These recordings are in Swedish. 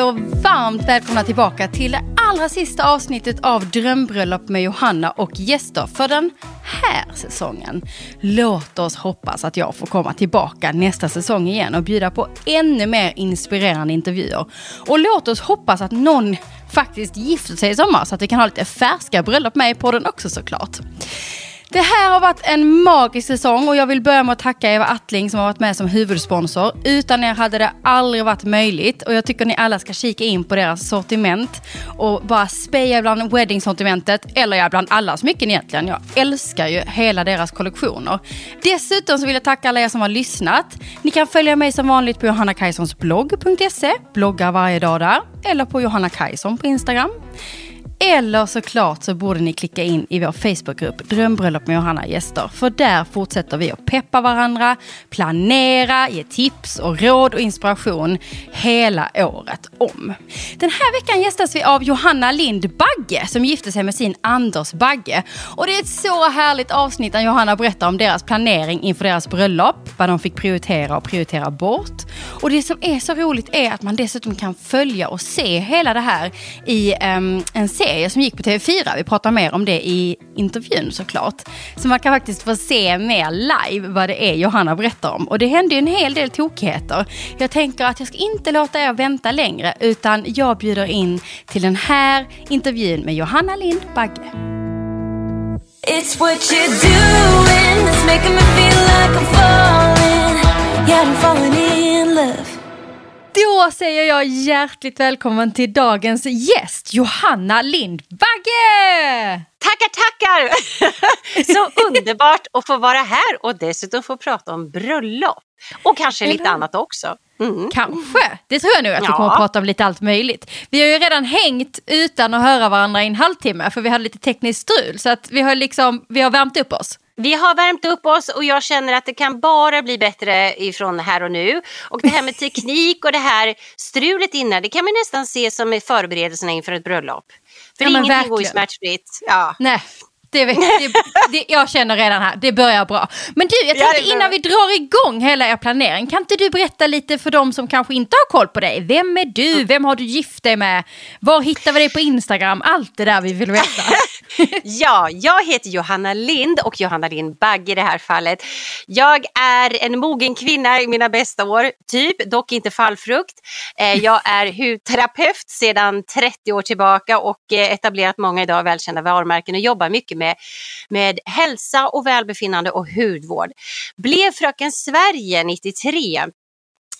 Och varmt välkomna tillbaka till det allra sista avsnittet av Drömbröllop med Johanna och gäster för den här säsongen. Låt oss hoppas att jag får komma tillbaka nästa säsong igen och bjuda på ännu mer inspirerande intervjuer. Och låt oss hoppas att någon faktiskt gifter sig i sommar så att vi kan ha lite färska bröllop med i podden också såklart. Det här har varit en magisk säsong och jag vill börja med att tacka Eva Attling som har varit med som huvudsponsor. Utan er hade det aldrig varit möjligt och jag tycker ni alla ska kika in på deras sortiment och bara speja bland wedding-sortimentet eller ja, bland alla smycken egentligen. Jag älskar ju hela deras kollektioner. Dessutom så vill jag tacka alla er som har lyssnat. Ni kan följa mig som vanligt på johannakajsonsblogg.se, bloggar varje dag där, eller på johannakajson på Instagram. Eller såklart så borde ni klicka in i vår Facebookgrupp Drömbröllop med Johanna gäster. För där fortsätter vi att peppa varandra, planera, ge tips och råd och inspiration hela året om. Den här veckan gästas vi av Johanna Lind Bagge som gifte sig med sin Anders Bagge. Och det är ett så härligt avsnitt där Johanna berättar om deras planering inför deras bröllop, vad de fick prioritera och prioritera bort. Och det som är så roligt är att man dessutom kan följa och se hela det här i um, en serie serie som gick på TV4. Vi pratar mer om det i intervjun såklart. Så man kan faktiskt få se mer live vad det är Johanna berättar om. Och det hände ju en hel del tokigheter. Jag tänker att jag ska inte låta er vänta längre utan jag bjuder in till den här intervjun med Johanna Lind Bagge. It's what you're doing that's making me feel like I'm falling Yeah, I'm falling in love då säger jag hjärtligt välkommen till dagens gäst, Johanna Lindbagge! Tackar, tackar! Så underbart att få vara här och dessutom få prata om bröllop. Och kanske Eller? lite annat också. Mm. Kanske, det tror jag nog att vi kommer att prata om lite allt möjligt. Vi har ju redan hängt utan att höra varandra i en halvtimme för vi hade lite tekniskt strul så att vi har liksom, vi har värmt upp oss. Vi har värmt upp oss och jag känner att det kan bara bli bättre ifrån här och nu. Och det här med teknik och det här strulet innan, det kan man nästan se som förberedelserna inför ett bröllop. För ja, ingenting går ju smärtfritt. Ja. Nej, det, det, det, jag känner redan här, det börjar bra. Men du, jag tänkte innan vi drar igång hela er planering, kan inte du berätta lite för de som kanske inte har koll på dig? Vem är du? Mm. Vem har du gift dig med? Var hittar vi dig på Instagram? Allt det där vi vill veta. ja, jag heter Johanna Lind och Johanna Lind Bagge i det här fallet. Jag är en mogen kvinna i mina bästa år, typ, dock inte fallfrukt. Eh, jag är hudterapeut sedan 30 år tillbaka och eh, etablerat många idag välkända varumärken och jobbar mycket med, med hälsa och välbefinnande och hudvård. Blev Fröken Sverige 93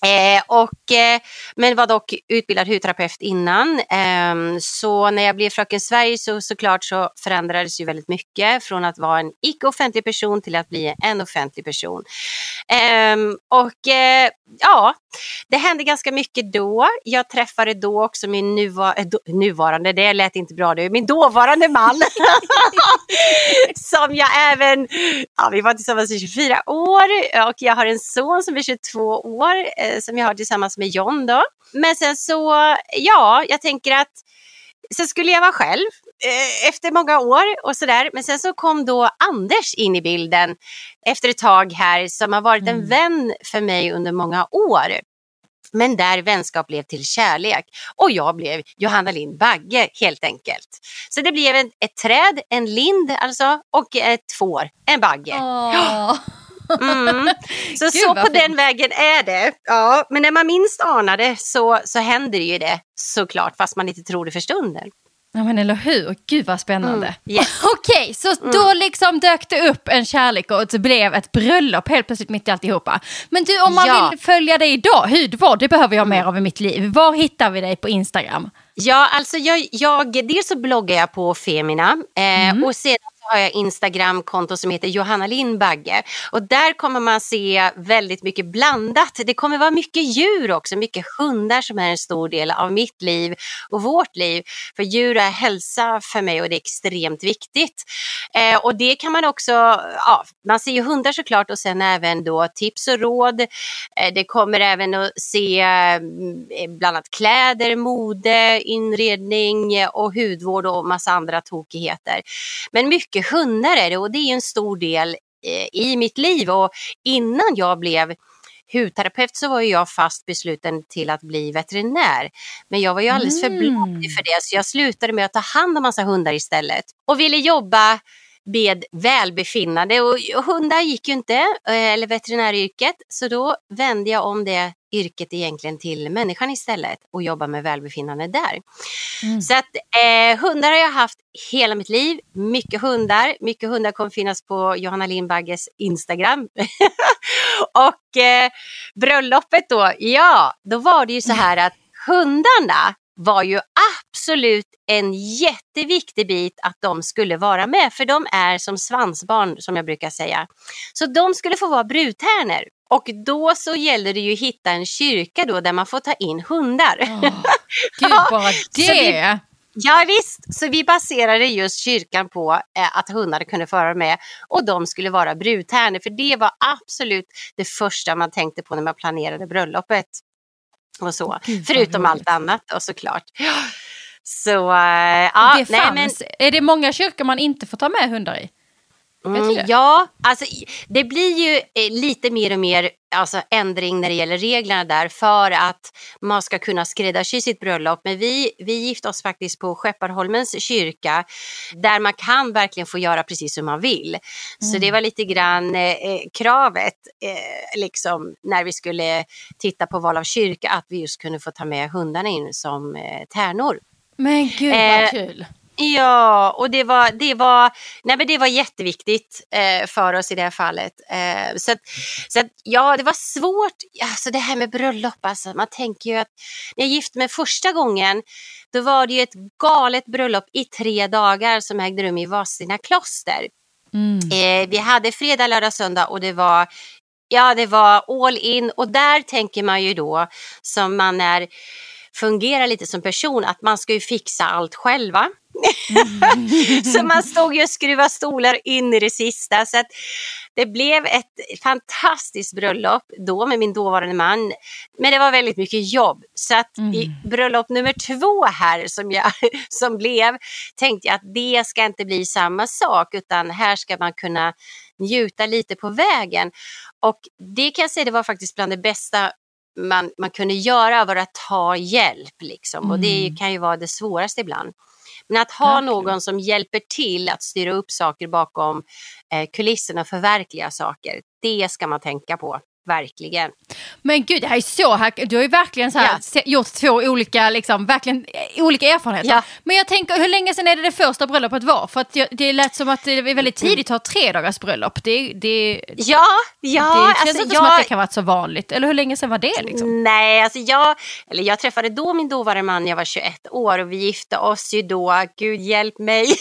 Eh, och, eh, men var dock utbildad hudterapeut innan. Eh, så när jag blev Fröken Sverige så såklart så förändrades ju väldigt mycket från att vara en icke-offentlig person till att bli en offentlig person. Ehm, och eh, ja, det hände ganska mycket då. Jag träffade då också min nuva eh, nuvarande, det lät inte bra nu, min dåvarande man. som jag även, ja vi var tillsammans i 24 år och jag har en son som är 22 år eh, som jag har tillsammans med John då. Men sen så, ja, jag tänker att sen skulle jag vara själv eh, efter många år och sådär. Men sen så kom då Anders in i bilden efter ett tag här som har varit en mm. vän för mig under många år. Men där vänskap blev till kärlek och jag blev Johanna Lind Bagge helt enkelt. Så det blev en, ett träd, en lind alltså och ett får, en bagge. Oh. Mm. Så, så på fint. den vägen är det. Ja, men när man minst anar det så, så händer ju det såklart fast man inte tror det för stunden. Ja men eller hur, gud vad spännande. Mm, yes. Okej, okay, så mm. då liksom dök det upp en kärlek och det blev ett bröllop helt plötsligt mitt i alltihopa. Men du om man ja. vill följa dig idag, hudvård, det behöver jag mer av i mitt liv. Var hittar vi dig på Instagram? Ja, alltså jag, jag dels så bloggar jag på Femina eh, mm. och sedan har jag Instagramkonto som heter Johanna Lindbagge och där kommer man se väldigt mycket blandat. Det kommer vara mycket djur också, mycket hundar som är en stor del av mitt liv och vårt liv. För djur är hälsa för mig och det är extremt viktigt. Eh, och det kan man också, ja, man ser ju hundar såklart och sen även då tips och råd. Eh, det kommer även att se eh, bland annat kläder, mode, inredning och hudvård och massa andra tokigheter. Men mycket mycket hundar är det och det är en stor del eh, i mitt liv. Och innan jag blev hudterapeut så var jag fast besluten till att bli veterinär. Men jag var ju alldeles för blodig för det så jag slutade med att ta hand om massa hundar istället. Och ville jobba med välbefinnande och hundar gick ju inte, eh, eller veterinäryrket, så då vände jag om det yrket egentligen till människan istället och jobba med välbefinnande där. Mm. Så att eh, hundar har jag haft hela mitt liv. Mycket hundar. Mycket hundar kommer finnas på Johanna Lindbagges Instagram. och eh, bröllopet då, ja, då var det ju så här att hundarna var ju absolut en jätteviktig bit att de skulle vara med, för de är som svansbarn som jag brukar säga. Så de skulle få vara brudtärnor och då så gäller det ju att hitta en kyrka då där man får ta in hundar. Oh, Gud, bara det! Ja, visst, så vi baserade just kyrkan på eh, att hundar kunde föra med och de skulle vara brudtärnor för det var absolut det första man tänkte på när man planerade bröllopet. Och så, Gud, förutom allt annat och såklart. Så, äh, ja, det nej, men... Är det många kyrkor man inte får ta med hundar i? Mm, ja, alltså, det blir ju eh, lite mer och mer alltså, ändring när det gäller reglerna där för att man ska kunna skräddarsy sitt bröllop. Men vi, vi gifte oss faktiskt på Skepparholmens kyrka där man kan verkligen få göra precis som man vill. Mm. Så det var lite grann eh, eh, kravet eh, liksom, när vi skulle titta på val av kyrka att vi just kunde få ta med hundarna in som eh, tärnor. Men gud vad eh, kul! Ja, och det var, det var, nej men det var jätteviktigt eh, för oss i det här fallet. Eh, så att, så att, ja, det var svårt. Alltså det här med bröllop, alltså, man tänker ju att när jag gifte mig första gången, då var det ju ett galet bröllop i tre dagar som ägde rum i Vadstena kloster. Mm. Eh, vi hade fredag, lördag, söndag och det var Ja, det var all in och där tänker man ju då som man är fungerar lite som person att man ska ju fixa allt själva. så man stod ju och skruvade stolar in i det sista. Så att det blev ett fantastiskt bröllop då med min dåvarande man. Men det var väldigt mycket jobb. Så att mm. i bröllop nummer två här som, jag, som blev tänkte jag att det ska inte bli samma sak utan här ska man kunna njuta lite på vägen. Och det kan jag säga det var faktiskt bland det bästa man, man kunde göra var att ta hjälp. Liksom. Mm. Och det mm. kan ju vara det svåraste ibland. Men att ha någon som hjälper till att styra upp saker bakom eh, kulisserna och förverkliga saker, det ska man tänka på verkligen. Men gud, det här är så hack. Du har ju verkligen så här, ja. gjort två olika, liksom, verkligen, eh, olika erfarenheter. Ja. Men jag tänker, hur länge sedan är det det första bröllopet var? För att det lät som att det är väldigt mm. tidigt att ha tre dagars bröllop. Det, det, ja, ja. Det känns alltså, inte jag... som att det kan vara så vanligt. Eller hur länge sedan var det? Liksom? Nej, alltså jag, eller jag träffade då min dåvarande man när jag var 21 år och vi gifte oss ju då, gud hjälp mig.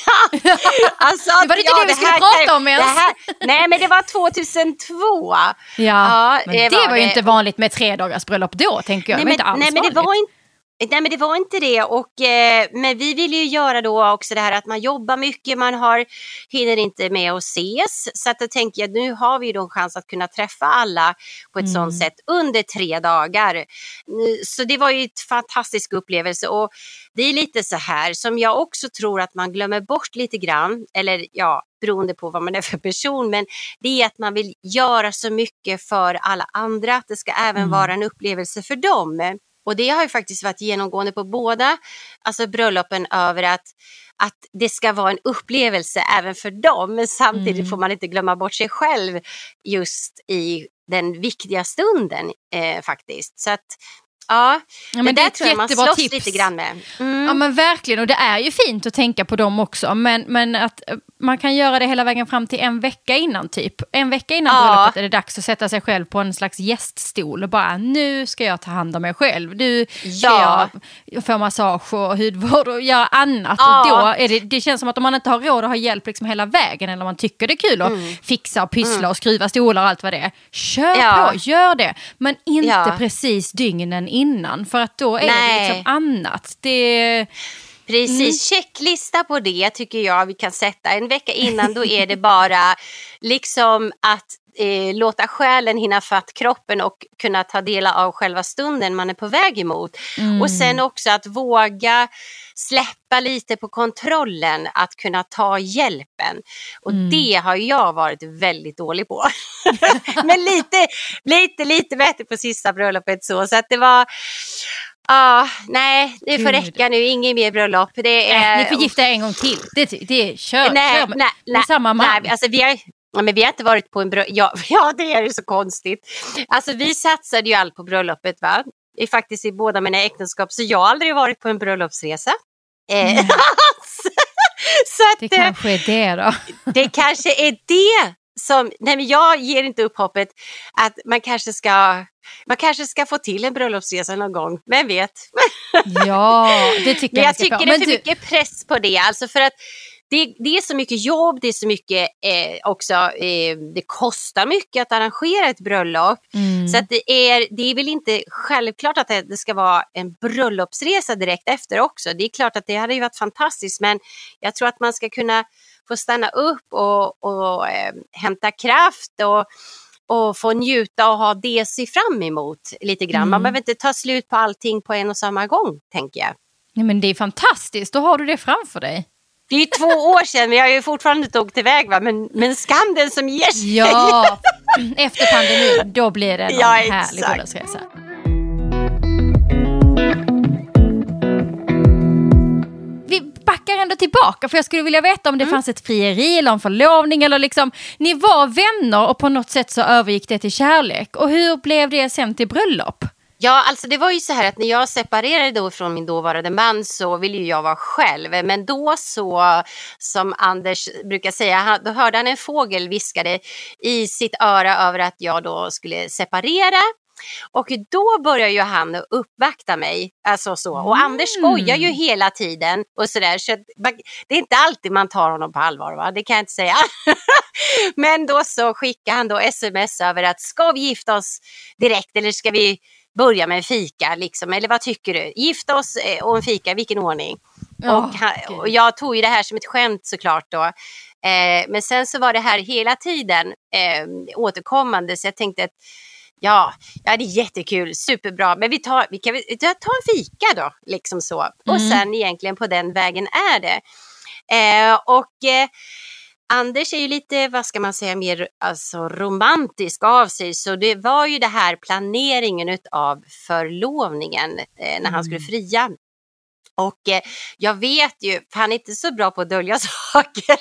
alltså, det var inte ja, det vi skulle prata om ens. Här, nej, men det var 2002. Ja. ja men det, var, var ju inte vanligt med tre dagars bröllop då, tänker jag. Nej, men, inte alls nej, men det var inte Nej men det var inte det och eh, men vi vill ju göra då också det här att man jobbar mycket, man har, hinner inte med att ses. Så att då tänker jag nu har vi då en chans att kunna träffa alla på ett mm. sånt sätt under tre dagar. Så det var ju ett fantastisk upplevelse och det är lite så här som jag också tror att man glömmer bort lite grann, eller ja, beroende på vad man är för person, men det är att man vill göra så mycket för alla andra, att det ska även mm. vara en upplevelse för dem. Och det har ju faktiskt varit genomgående på båda alltså bröllopen över att, att det ska vara en upplevelse även för dem. Men samtidigt mm. får man inte glömma bort sig själv just i den viktiga stunden eh, faktiskt. Så att Ja, ja men det, det tror jag man slåss tips. lite grann med. Mm. Ja men verkligen och det är ju fint att tänka på dem också men, men att eh, man kan göra det hela vägen fram till en vecka innan typ. En vecka innan ja. bröllopet är det dags att sätta sig själv på en slags gäststol och bara nu ska jag ta hand om mig själv. Nu ska ja. jag få massage och hudvård och göra annat. Ja. Och då är det, det känns som att om man inte har råd att ha hjälp liksom hela vägen eller om man tycker det är kul att mm. fixa och pyssla mm. och skruva stolar och allt vad det är. Kör på, gör det. Men inte precis dygnen innan för att då är Nej. det liksom annat. Det Precis, mm. checklista på det tycker jag vi kan sätta. En vecka innan då är det bara liksom att eh, låta själen hinna fatt kroppen och kunna ta del av själva stunden man är på väg emot. Mm. Och sen också att våga släppa lite på kontrollen, att kunna ta hjälpen. Och Mm. det har jag varit väldigt dålig på. Men lite, lite, lite bättre på sista bröllopet så. Så att det var, ja, nej, det får Gud. räcka nu, inget mer bröllop. Det är, Nej, ni får gifta er en gång till. Det, det är kör, nej, kör med, nej, med nej, samma man. nej, alltså vi har, ja, men vi har inte varit på en bröllop. Ja, ja, det är ju så konstigt. Alltså vi satsade ju allt på bröllopet va. I, faktiskt i båda mina äktenskap, så jag har aldrig varit på en bröllopsresa. Eh, så att, det eh, kanske är det då. det kanske är det som, nej men jag ger inte upp hoppet att man kanske ska, man kanske ska få till en bröllopsresa någon gång, vem vet? Ja, det tycker Men jag jag tycker det är för du, mycket press på det, alltså för att det, det är så mycket jobb, det är så mycket eh, också, eh, det kostar mycket att arrangera ett bröllop. mm. Så att det, är, det är väl inte självklart att det, ska vara en bröllopsresa direkt efter också. Det är klart att det hade ju varit fantastiskt men jag tror att man ska kunna få stanna upp och, och eh, hämta kraft och, och få njuta och ha det att se fram emot lite grann. Man Mm. behöver inte ta slut på allting på en och samma gång, tänker jag. Nej, men det är fantastiskt, då har du det framför dig. Det är två år sedan, men jag har ju fortfarande inte åkt iväg. Va? Men, men skam den som ger sig. Ja, efter pandemin, då blir det en Ja, härlig bröllopsresa. Vi backar ändå tillbaka, för jag skulle vilja veta om det fanns ett frieri eller en förlovning eller liksom, ni var vänner och på något sätt så övergick det till kärlek. Och hur blev det sen till bröllop? Ja, alltså det var ju så här att när jag separerade då från min dåvarande man så ville ju jag vara själv. Men då så, som Anders brukar säga, då hörde han en fågel viskade i sitt öra över att jag då skulle separera. Och då börjar ju han att uppvakta mig. Alltså så. Och Anders skojar ju hela tiden. Och så där, så det är inte alltid man tar honom på allvar, va? det kan jag inte säga. Men då så skickar han då sms över att ska vi gifta oss direkt eller ska vi börja med en fika? Liksom? Eller vad tycker du? Gifta oss eh, och en fika, vilken ordning? Ja, och, han, och jag tog ju det här som ett skämt såklart då. Eh, men sen så var det här hela tiden eh, återkommande så jag tänkte att ja, ja det är jättekul, superbra, men vi tar, vi kan väl ta en fika då, liksom så. Och Mm. sen egentligen på den vägen är det. Eh, och eh, Anders är ju lite, vad ska man säga, mer alltså, romantisk av sig. Så det var ju det här planeringen av förlovningen eh, när han skulle fria. Och eh, jag vet ju, för han är inte så bra på att dölja saker.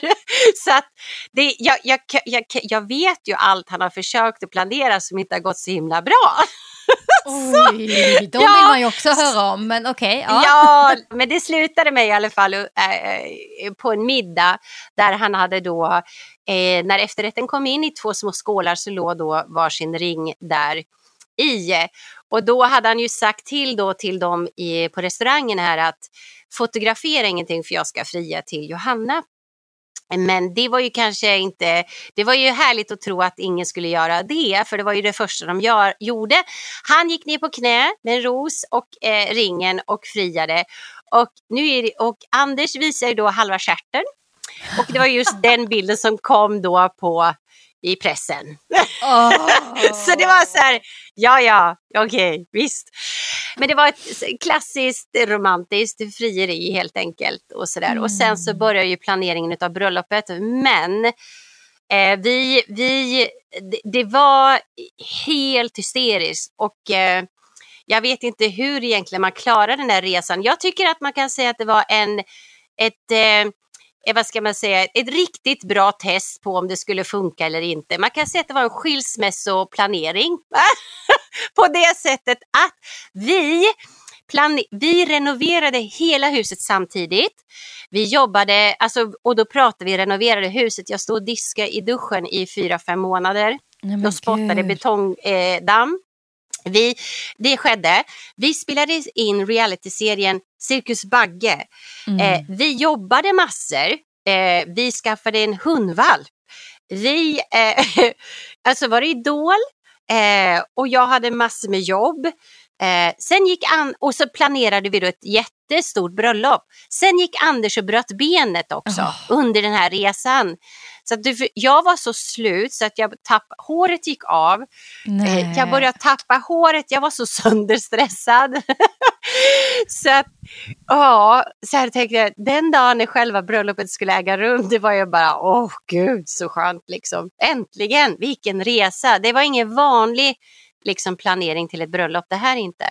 så att det, jag, jag, jag, jag vet ju allt han har försökt att planera som inte har gått så himla bra. Oj, de Ja. vill man ju också höra om, men okej. ja. Ja, men det slutade med i alla fall eh, eh, på en middag där han hade då, eh, när efterrätten kom in i två små skålar så låg då varsin ring där i. Och då hade han ju sagt till då till dem i, på restaurangen här att fotografera ingenting för jag ska fria till Johanna. Men det var ju kanske inte, det var ju härligt att tro att ingen skulle göra det, för det var ju det första de gör, gjorde. Han gick ner på knä med en ros och eh, ringen och friade. Och, nu är det, och Anders visar ju då halva stjärten. Och det var just den bilden som kom då på i pressen. Åh. Så det var så här, ja ja, okej, visst. Men det var ett klassiskt romantiskt frieri helt enkelt. Och, så där. och sen så börjar ju planeringen av bröllopet. Men eh, vi, vi, det, det var helt hysteriskt. Och eh, jag vet inte hur egentligen man klarar den här resan. Jag tycker att man kan säga att det var en, ett eh, vad ska man säga, ett riktigt bra test på om det skulle funka eller inte. Man kan säga att det var en skilsmässoplanering på det sättet att vi Plan vi renoverade hela huset samtidigt. Vi jobbade, alltså, och då pratade vi renoverade huset. Jag stod och diskade i duschen i fyra, fem månader. Nej, Jag spottade betongdamm. Eh. Vi, det skedde. Vi spelade in realityserien Cirkus Bagge. Mm. Eh, vi jobbade massor. Eh, vi skaffade en hundvalp. Vi, eh, alltså var det Idol, Eh, och jag hade massor med jobb. Eh, sen gick an och så planerade vi då ett jättestort bröllop. Sen gick Anders och bröt benet också Oh. under den här resan. Så du, jag var så slut så att jag tapp, håret gick av. Eh, Jag började tappa håret, jag var så sönderstressad. så att, ja, så här tänkte jag, den dagen när själva bröllopet skulle äga rum, det var ju bara, åh gud så skönt liksom. Äntligen, vilken resa. Det var ingen vanlig liksom, planering till ett bröllop, det här inte.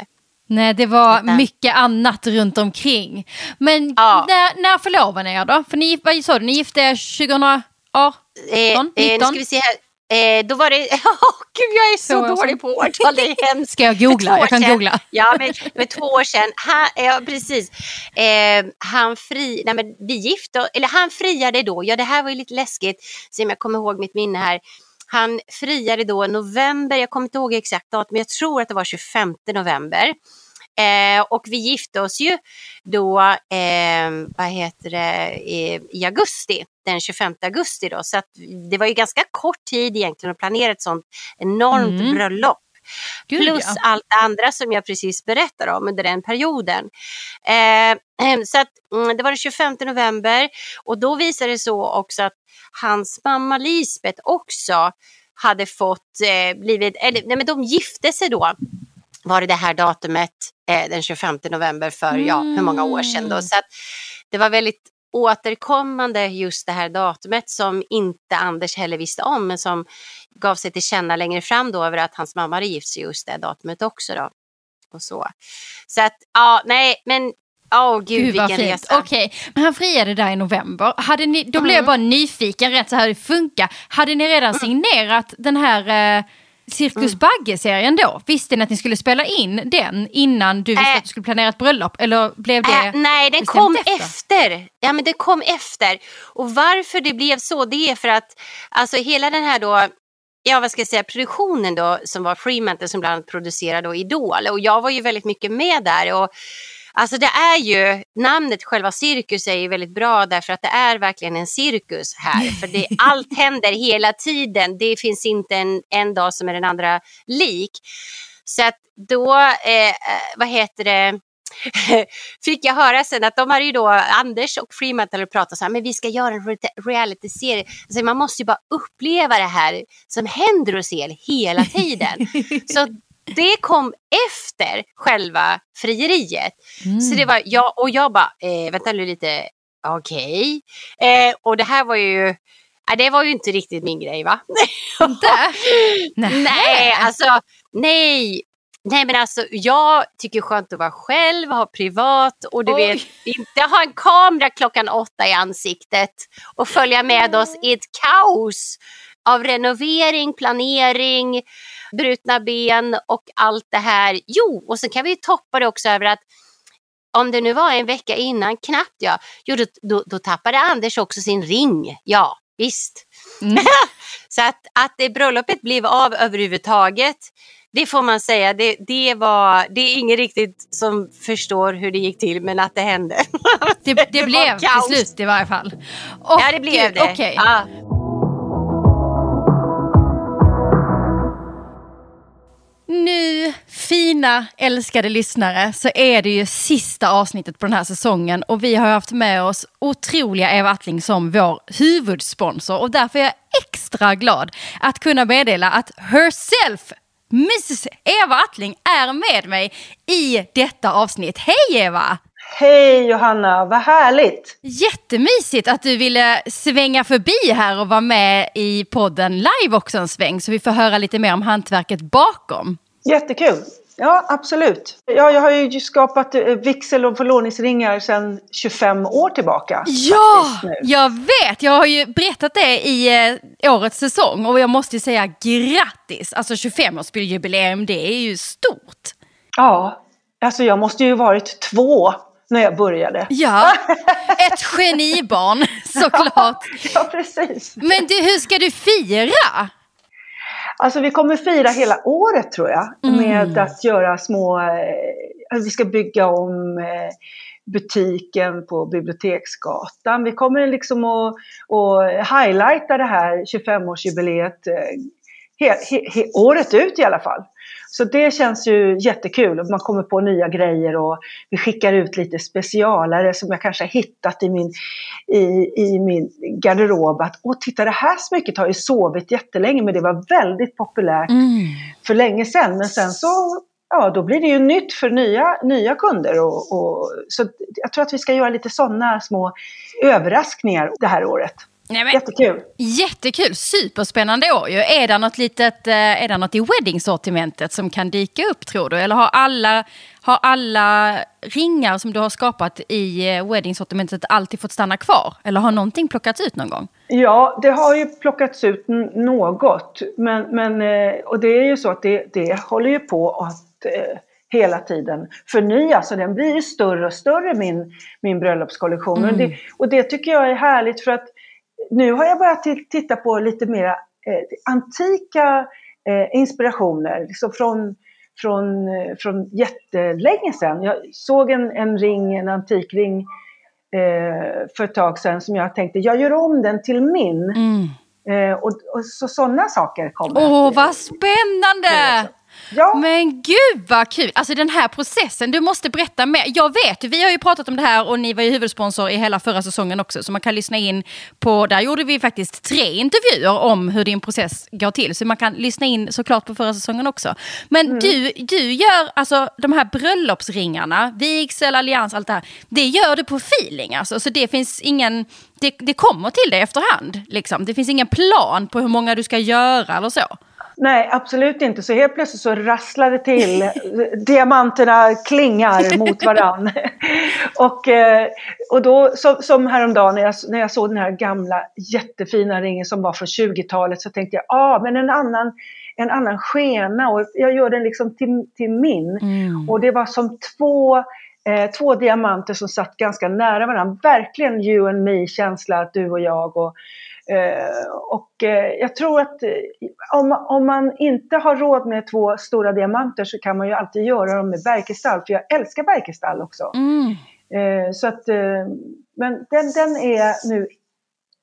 Nej, det var mycket annat runt omkring. Men Ja. när, när förlovade ni er då? För ni, vad sa du, ni gifte er 2018? Eh, eh, nu 19? ska vi se här. Eh, då var det, åh gud jag är så dålig på årtal, det är hemskt. Ska jag googla? Jag kan sedan. googla. Ja, men för två år sedan, han, ja precis, eh, han fri, nej men vi gifte eller han friade då, ja det här var ju lite läskigt, se om jag kommer ihåg mitt minne här. Han friade då november, jag kommer inte ihåg exakt datum, men jag tror att det var 25 november. Eh, och vi gifte oss ju då, eh, vad heter det, i, i augusti, den 25 augusti då. Så det var ju ganska kort tid egentligen att planera ett sånt enormt Mm. bröllop. Gud, Plus ja. allt det andra som jag precis berättade om under den perioden. Eh, så att, mm, det var den 25 november och då visade det så också att hans mamma Lisbeth också hade fått eh, blivit, eller nej men de gifte sig då var det det här datumet eh, den 25 november för ja, hur många år sedan då. Mm. Så att det var väldigt återkommande just det här datumet som inte Anders heller visste om men som gav sig till känna längre fram då över att hans mamma hade gift sig just det datumet också då. Och så. så att ja, nej men åh gud, Gud vad vilken fint. resa. Okej, men han friade där i november. Hade ni, då blev jag Mm. bara nyfiken, rätt så här det funkar. Hade ni redan signerat den här eh, Cirkus Mm. Bagge-serien då? Visste ni att ni skulle spela in den innan du visste Äh. att du skulle planera ett bröllop? Eller blev det... Äh, nej, den kom efter? efter. Ja, men den kom efter. Och varför det blev så, det är för att alltså hela den här då, ja vad ska jag säga, produktionen då som var Fremantle som bland annat producerade då Idol och jag var ju väldigt mycket med där och Alltså det är ju, namnet själva cirkus är ju väldigt bra därför att det är verkligen en cirkus här. För det, allt händer hela tiden. Det finns inte en, en dag som är den andra lik. Så att då, eh, eh, vad heter det, fick jag höra sen att de hade ju då, Anders och Fremantle pratat så här, men vi ska göra en re- reality-serie. Alltså man måste ju bara uppleva det här som händer hos er hela tiden. så det kom efter själva frieriet. Mm. Så det var jag och jag bara, eh, vänta nu lite, okej. Eh, och det här var ju, eh, det var ju inte riktigt min grej va? Inte? Nej. Nej, alltså nej. Nej men alltså jag tycker skönt att vara själv, ha privat och du Oj. vet inte ha en kamera klockan åtta i ansiktet och följa med oss i ett kaos av renovering, planering, brutna ben och allt det här. Jo, och så kan vi toppa det också över att om det nu var en vecka innan, knappt ja, jo, då, då, då tappade Anders också sin ring. Ja, visst. Mm. Så att, att det bröllopet blev av överhuvudtaget, det får man säga, det, det, var, det är ingen riktigt som förstår hur det gick till, men att det hände. Det, det, Det blev till slut i varje fall. Åh, ja, det blev det. Okej. Ja. Nu, fina älskade lyssnare, så är det ju sista avsnittet på den här säsongen och vi har haft med oss otroliga Eva Attling som vår huvudsponsor och därför är jag extra glad att kunna meddela att herself, Mrs Eva Attling, är med mig i detta avsnitt. Hej Eva! Hej Johanna, vad härligt! Jättemysigt att du ville svänga förbi här och vara med i podden live också en sväng så vi får höra lite mer om hantverket bakom. Jättekul! Ja, absolut. Ja, jag har ju skapat eh, vigsel och förlovningsringar sedan 25 år tillbaka. Ja, faktiskt jag vet. Jag har ju berättat det i eh, årets säsong och jag måste ju säga grattis. Alltså 25-årsjubileum, det är ju stort. Ja, alltså jag måste ju varit två när jag började. Ja, ett genibarn såklart. Ja, precis. Men du, hur ska du fira? Alltså vi kommer fira hela året tror jag. Mm. Med att göra små, eh, vi ska bygga om eh, butiken på Biblioteksgatan. Vi kommer liksom att, att highlighta det här 25-årsjubileet eh, he, he, he, året ut i alla fall. Så det känns ju jättekul. Man kommer på nya grejer och vi skickar ut lite specialare som jag kanske har hittat i min, i, i min garderob. Att, Åh, titta det här smycket har ju sovit jättelänge men det var väldigt populärt mm. för länge sedan. Men sen så ja, då blir det ju nytt för nya, nya kunder. Och, och, så jag tror att vi ska göra lite sådana små överraskningar det här året. Nej, men, Jättekul! Jättekul! Superspännande år ju. Är det något, litet, eh, är det något i wedding-sortimentet som kan dyka upp tror du? Eller har alla, har alla ringar som du har skapat i eh, wedding-sortimentet alltid fått stanna kvar? Eller har någonting plockats ut någon gång? Ja, det har ju plockats ut något. Men, men, eh, och det är ju så att det, det håller ju på att hela tiden förnyas och den blir ju större och större min, min bröllopskollektion. Mm. Och, det, och det tycker jag är härligt för att nu har jag börjat titta på lite mera eh, antika eh, inspirationer. Liksom från, från, eh, från jättelänge sedan. Jag såg en, en ring, en antikring eh, för ett tag sedan som jag tänkte, jag gör om den till min. Mm. Och, och, så sådana saker kommer. Åh, vad spännande! Ja. Men gud vad kul! Alltså den här processen, du måste berätta mer. Jag vet, vi har ju pratat om det här och ni var ju huvudsponsor i hela förra säsongen också. Så man kan lyssna in på, där gjorde vi faktiskt tre intervjuer om hur din process går till. Så man kan lyssna in såklart på förra säsongen också. Men mm. du, du gör alltså de här bröllopsringarna, vigsel, allians, allt det här. Det gör du på feeling alltså. Så det finns ingen, det, det kommer till dig efterhand. Liksom. Det finns ingen plan på hur många du ska göra eller så. Nej, absolut inte. Så helt plötsligt så rasslar det till. Diamanterna klingar mot varann. och, eh, och då, som häromdagen när jag, när jag såg den här gamla jättefina ringen som var från 20-talet så tänkte jag, ja ah, men en annan, en annan skena och jag gör den liksom till, till min. Mm. Och det var som två Eh, två diamanter som satt ganska nära varandra. Verkligen you and me känsla, att du och jag. Och, och eh, jag tror att eh, om, om man inte har råd med två stora diamanter så kan man ju alltid göra dem med berkestall, för jag älskar berkestall också. Mm. Så att, men den, den är nu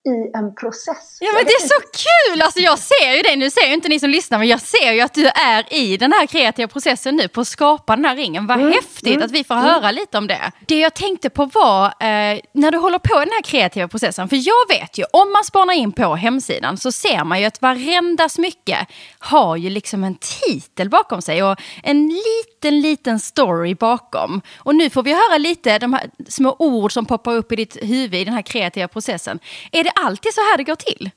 i en process. Ja men det är så kul! Alltså jag ser ju det, nu ser ju inte ni som lyssnar men jag ser ju att du är i den här kreativa processen nu på att skapa den här ringen. Vad mm, häftigt mm, att vi får mm. höra lite om det. Det jag tänkte på var, eh, när du håller på i den här kreativa processen, för jag vet ju, om man spanar in på hemsidan så ser man ju att varenda smycke har ju liksom en titel bakom sig och en liten, liten story bakom. Och nu får vi höra lite de här små ord som poppar upp i ditt huvud i den här kreativa processen. Är det alltid så här det går till?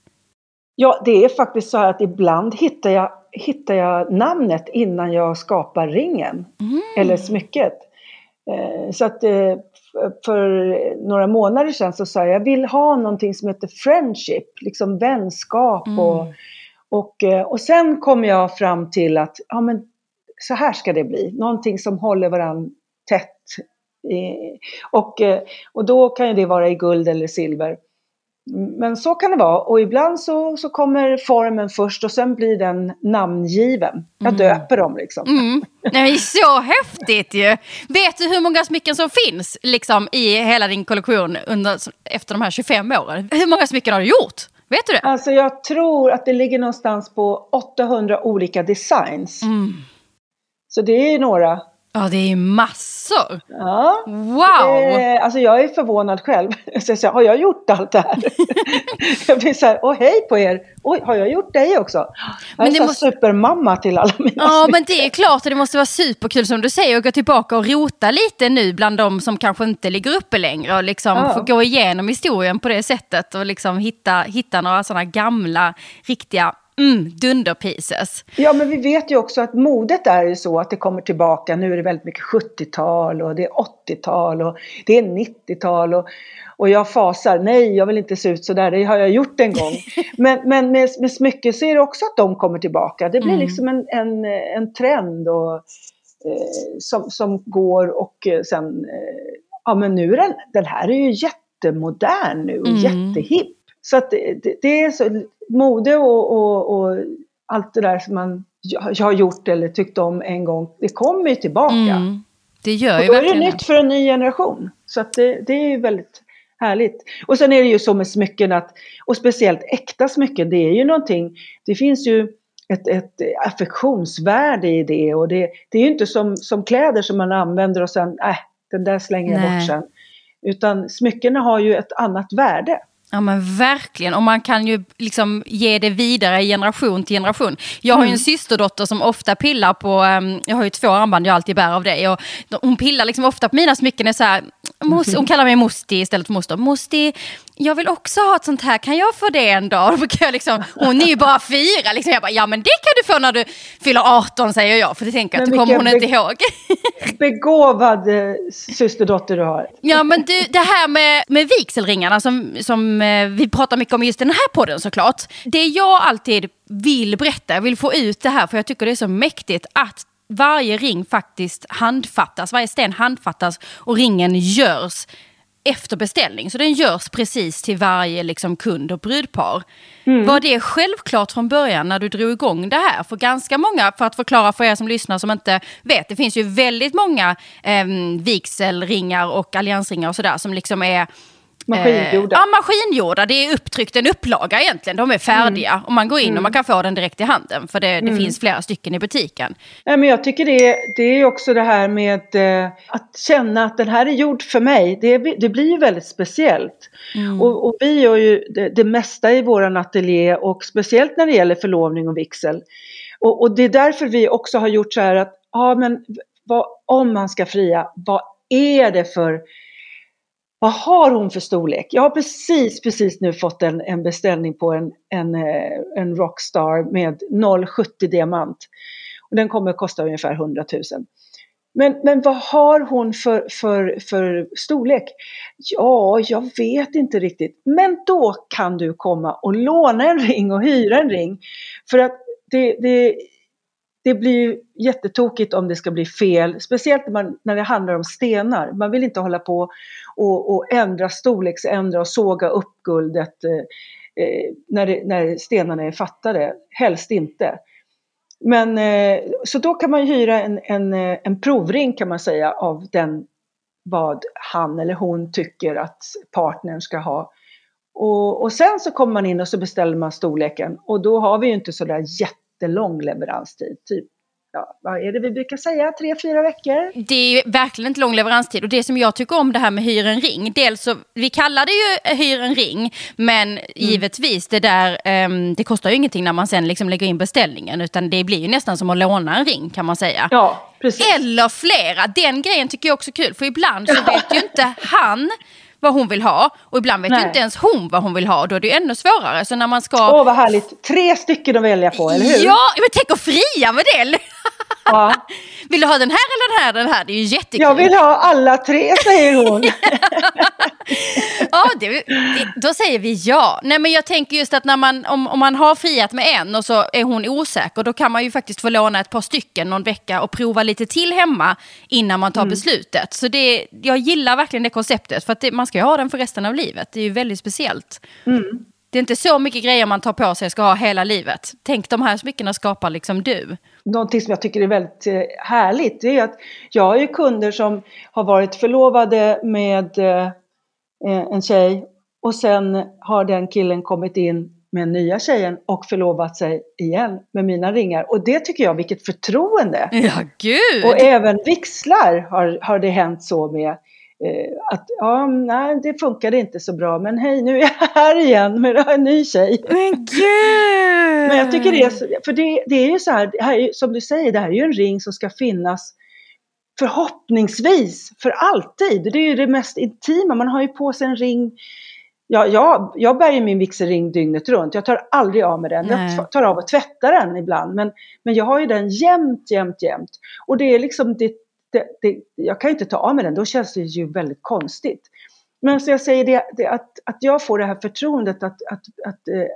Ja, det är faktiskt så här att ibland hittar jag, hittar jag namnet innan jag skapar ringen mm. eller smycket. Eh, så att eh, för några månader sedan så sa jag, jag vill ha någonting som heter friendship, liksom vänskap mm. och, och, eh, och sen kom jag fram till att ja, men så här ska det bli, någonting som håller varandra tätt. Och, och då kan det vara i guld eller silver. Men så kan det vara och ibland så, så kommer formen först och sen blir den namngiven. Jag mm. döper dem liksom. Mm. Är så häftigt ju! Vet du hur många smycken som finns liksom, i hela din kollektion under, efter de här 25 åren? Hur många smycken har du gjort? Vet du det? Alltså jag tror att det ligger någonstans på 800 olika designs. Mm. Så det är några. Ja, det är massor! Ja. Wow! Eh, alltså jag är förvånad själv. Så jag säger, har jag gjort allt det här? jag blir så här, åh hej på er! Oj, har jag gjort dig också? Jag men är så måste... supermamma till alla mina Ja, smycken. men det är klart att det måste vara superkul som du säger att gå tillbaka och rota lite nu bland de som kanske inte ligger uppe längre och liksom ja. få gå igenom historien på det sättet och liksom hitta, hitta några sådana gamla, riktiga Mm, dunderpieces. Ja, men vi vet ju också att modet är ju så att det kommer tillbaka. Nu är det väldigt mycket 70-tal och det är 80-tal och det är 90-tal. Och, och jag fasar, nej jag vill inte se ut sådär, det har jag gjort en gång. men men med, med smycken så är det också att de kommer tillbaka. Det blir mm. liksom en, en, en trend och, eh, som, som går och eh, sen, eh, ja men nu är den, den här är ju jättemodern nu och mm. jättehipp. Så att det, det, är så, mode och, och, och, allt det där som man har gjort eller tyckt om en gång, det kommer ju tillbaka. Mm. Det gör ju och då är det nytt för en ny generation. Så att det, det är ju väldigt härligt. Och sen är det ju så med smycken att, och speciellt äkta smycken, det är ju någonting, det finns ju ett, ett affektionsvärde i det. Och det, det är ju inte som, som kläder som man använder och sen, äh, den där slänger jag Nej. bort sen. Utan smyckena har ju ett annat värde. Ja men verkligen, och man kan ju liksom ge det vidare generation till generation. Jag har ju en systerdotter som ofta pillar på, ehm, jag har ju två armband jag alltid bär av dig. Och hon pillar liksom ofta på mina smycken, är så här, mos, hon kallar mig Mosti istället för moster. Mosti, jag vill också ha ett sånt här, kan jag få det en dag? Brukar jag liksom, hon är ju bara fyra, liksom. jag bara, ja men det kan du få när du fyller 18 säger jag, för det tänker jag att det kommer hon inte ihåg. Begåvad eh, systerdotter du har. Ja men du, det här med, med vigselringarna som, som eh, vi pratar mycket om just den här podden såklart. Det jag alltid vill berätta, jag vill få ut det här för jag tycker det är så mäktigt att varje ring faktiskt handfattas, varje sten handfattas och ringen görs efter beställning. Så den görs precis till varje liksom, kund och brudpar. Var det självklart från början när du drog igång det här? För ganska många, för att förklara för er som lyssnar som inte vet, det finns ju väldigt många eh, vigselringar och alliansringar och sådär som liksom är Maskingjorda. Eh, ja, maskingjorda. Det är upptryckt en upplaga egentligen. De är färdiga. Och man går in och man kan få den direkt i handen. För det, det finns flera stycken i butiken. Nej, men jag tycker det, det är också det här med eh, att känna att den här är gjord för mig. Det, det blir ju väldigt speciellt. Och, och vi gör ju det, det mesta i våran ateljé och speciellt när det gäller förlovning och vigsel. Och, och det är därför vi också har gjort så här att, ja men vad, om man ska fria, vad är det för vad har hon för storlek? Jag har precis, precis nu fått en, en beställning på en, en, eh, en Rockstar med 0,70 diamant. Och den kommer att kosta ungefär 100 000. Men, men vad har hon för, för, för storlek? Ja, jag vet inte riktigt. Men då kan du komma och låna en ring och hyra en ring. För att det, det, det blir ju jättetokigt om det ska bli fel. Speciellt när, man, när det handlar om stenar. Man vill inte hålla på och, och ändra storleksändra och såga upp guldet eh, eh, när, det, när stenarna är fattade. Helst inte. Men eh, så då kan man hyra en, en, eh, en provring kan man säga av den vad han eller hon tycker att partnern ska ha. Och, och sen så kommer man in och så beställer man storleken och då har vi ju inte sådär jättelång leveranstid. Typ, ja, vad är det vi brukar säga? Tre, fyra veckor? Det är ju verkligen inte lång leveranstid. Och det som jag tycker om det här med hyr en ring. Dels så, vi kallar det ju hyr en ring. Men givetvis, det där, ehm, det kostar ju ingenting när man sen liksom lägger in beställningen. Utan det blir ju nästan som att låna en ring kan man säga. Ja, precis. Eller flera. Den grejen tycker jag också är kul. För ibland så vet ju inte han vad hon vill ha. Och ibland vet ju Nej. inte ens hon vad hon vill ha. Och då är det ju ännu svårare. Så när man ska... Åh, vad härligt. Tre stycken att välja på, eller hur? Ja, men tänk att fria med det! Ja. Vill du ha den här eller den här? Den här? Det är ju jättekul. Jag vill ha alla tre, säger hon. Ja, det, det, då säger vi ja. Nej, men jag tänker just att när man, om, om man har friat med en och så är hon osäker, då kan man ju faktiskt få låna ett par stycken någon vecka och prova lite till hemma innan man tar Mm. beslutet. Så det, jag gillar verkligen det konceptet, för att det, man ska ju ha den för resten av livet. Det är ju väldigt speciellt. Mm. Det är inte så mycket grejer man tar på sig ska ha hela livet. Tänk de här smyckena skapar liksom du. Någonting som jag tycker är väldigt eh, härligt det är att jag har ju kunder som har varit förlovade med eh, en tjej och sen har den killen kommit in med nya tjejen och förlovat sig igen med mina ringar. Och det tycker jag, vilket förtroende! Ja, gud! Och även vixlar har, har det hänt så med. Eh, att ja, nej, det funkade inte så bra men hej nu är jag här igen med en ny tjej. Men gud! Men jag tycker det är, för det, det är ju så här, här är, som du säger, det här är ju en ring som ska finnas förhoppningsvis för alltid. Det är ju det mest intima, man har ju på sig en ring. Ja, jag, jag bär ju min vigselring dygnet runt, jag tar aldrig av med den. Nej. Jag tar av och tvättar den ibland, men, men jag har ju den jämt, jämt, jämt. Och det är liksom, det, det, det, jag kan ju inte ta av med den, då känns det ju väldigt konstigt. Men så jag säger det, det att, att jag får det här förtroendet att, att, att eh,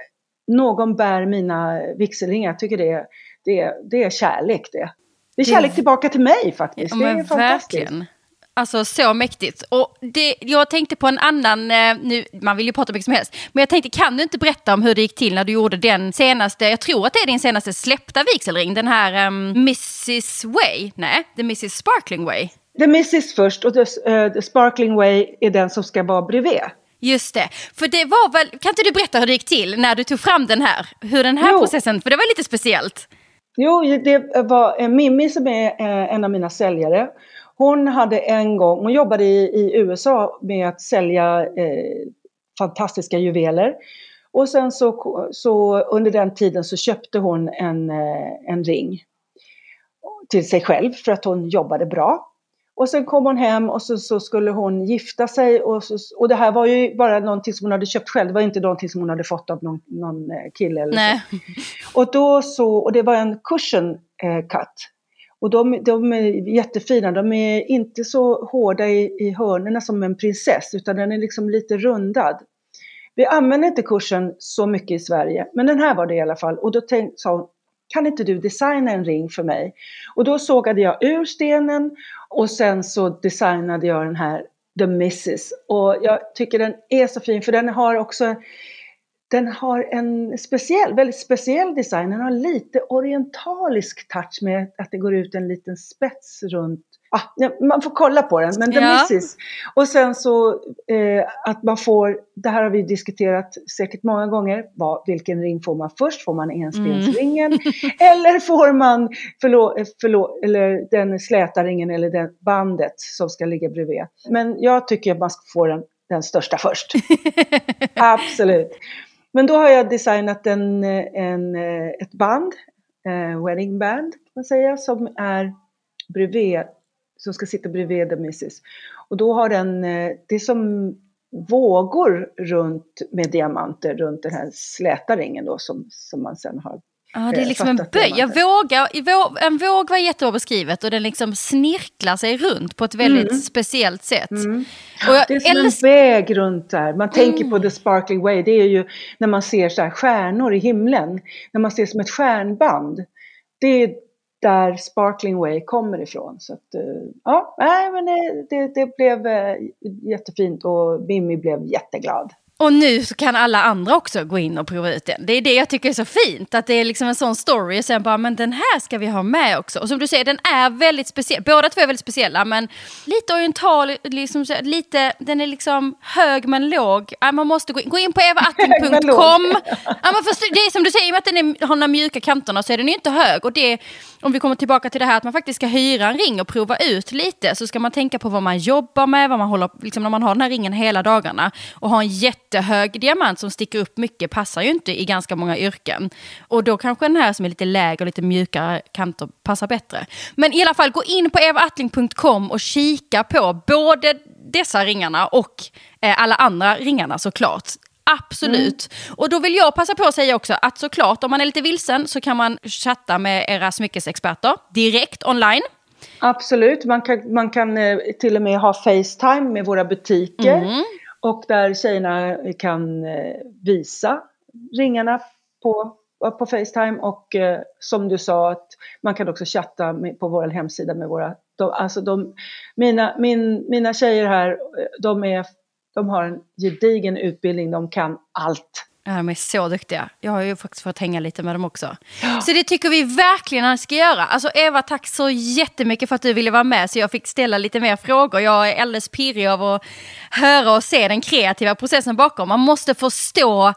någon bär mina vigselringar, jag tycker det är, det, det är kärlek det. Det är kärlek tillbaka till mig faktiskt. Ja, det är fantastiskt. verkligen. Alltså så mäktigt. Och det, jag tänkte på en annan, eh, nu, man vill ju prata mycket som helst, men jag tänkte kan du inte berätta om hur det gick till när du gjorde den senaste, jag tror att det är din senaste släppta vigselring, den här um, Mrs Way, nej, the Mrs Sparkling Way. The Mrs först och the, eh, the Sparkling Way är den som ska vara bredvid. Just det. För det var väl, kan inte du berätta hur det gick till när du tog fram den här? Hur den här Jo. processen, för det var lite speciellt. Jo, det var Mimmi som är eh, en av mina säljare. Hon hade en gång, hon jobbade i, i USA med att sälja eh, fantastiska juveler. Och sen så, så under den tiden så köpte hon en, eh, en ring till sig själv för att hon jobbade bra. Och sen kom hon hem och så, så skulle hon gifta sig och, så, och det här var ju bara någonting som hon hade köpt själv. Det var inte någonting som hon hade fått av någon, någon eh, kille eller så. Nej. Och, då så, och det var en cushion eh, cut. Och de, de är jättefina, de är inte så hårda i, i hörnerna som en prinsess utan den är liksom lite rundad. Vi använder inte kursen så mycket i Sverige, men den här var det i alla fall. Och då tänkte, sa hon, kan inte du designa en ring för mig? Och då sågade jag ur stenen och sen så designade jag den här The Mrs. Och jag tycker den är så fin för den har också den har en speciell, väldigt speciell design. Den har lite orientalisk touch med att det går ut en liten spets runt. Ah, man får kolla på den, men The Ja. Mrs. Och sen så eh, att man får, det här har vi diskuterat säkert många gånger, vad, vilken ring får man först? Får man enstensringen? eller får man förlå, förlå, eller den släta ringen eller den bandet som ska ligga bredvid? Men jag tycker att man ska få den, den största först. Absolut. Men då har jag designat en, en, eh, ett band, eh, wedding band kan man säga, som är bredvid, som ska sitta bredvid The Mrs. Och då har den, eh, det är som vågor runt med diamanter runt den här släta ringen då som, som man sen har. Ja, det är Eh, liksom en böj. Jag vågar, en våg var jättebra beskrivet och den liksom snirklar sig runt på ett väldigt Mm. speciellt sätt. Mm. Det är som älskar... en väg runt där. Man tänker Mm. på the sparkling way. Det är ju när man ser så här stjärnor i himlen. När man ser som ett stjärnband. Det är där sparkling way kommer ifrån. Så att, eh, ja, nej, men det, det, det blev eh, jättefint och Mimmi blev jätteglad. Och nu så kan alla andra också gå in och prova ut den. Det är det jag tycker är så fint. Att det är liksom en sån story och sen bara, men den här ska vi ha med också. Och som du säger, den är väldigt speciell. Båda två är väldigt speciella, men lite oriental, liksom, lite, den är liksom hög men låg. Ja, man måste gå in, gå in på. Ja, först, det är som du säger, i och med att den är, har de mjuka kanterna så är den ju inte hög. Och det, om vi kommer tillbaka till det här att man faktiskt ska hyra en ring och prova ut lite så ska man tänka på vad man jobbar med, vad man håller, liksom när man har den här ringen hela dagarna och har en jättehög diamant som sticker upp mycket passar ju inte i ganska många yrken. Och då kanske den här som är lite lägre och lite mjukare kanter passar bättre. Men i alla fall, gå in på evaattling.com och kika på både dessa ringarna och eh, alla andra ringarna såklart. Absolut. Och då vill jag passa på att säga också att såklart om man är lite vilsen så kan man chatta med era smyckesexperter direkt online. Absolut, man kan, man kan eh, till och med ha Facetime med våra butiker. Mm. Och där tjejerna kan eh, visa ringarna på, på Facetime. Och eh, som du sa, att man kan också chatta med, på vår hemsida med våra... De, alltså de, mina, min, mina tjejer här, eh, de, är, de har en gedigen utbildning, de kan allt. Ja, de är så duktiga. Jag har ju faktiskt fått hänga lite med dem också. Så det tycker vi verkligen att ni ska göra. Alltså Eva, tack så jättemycket för att du ville vara med så jag fick ställa lite mer frågor. Jag är alldeles pirrig av att höra och se den kreativa processen bakom. Man måste förstå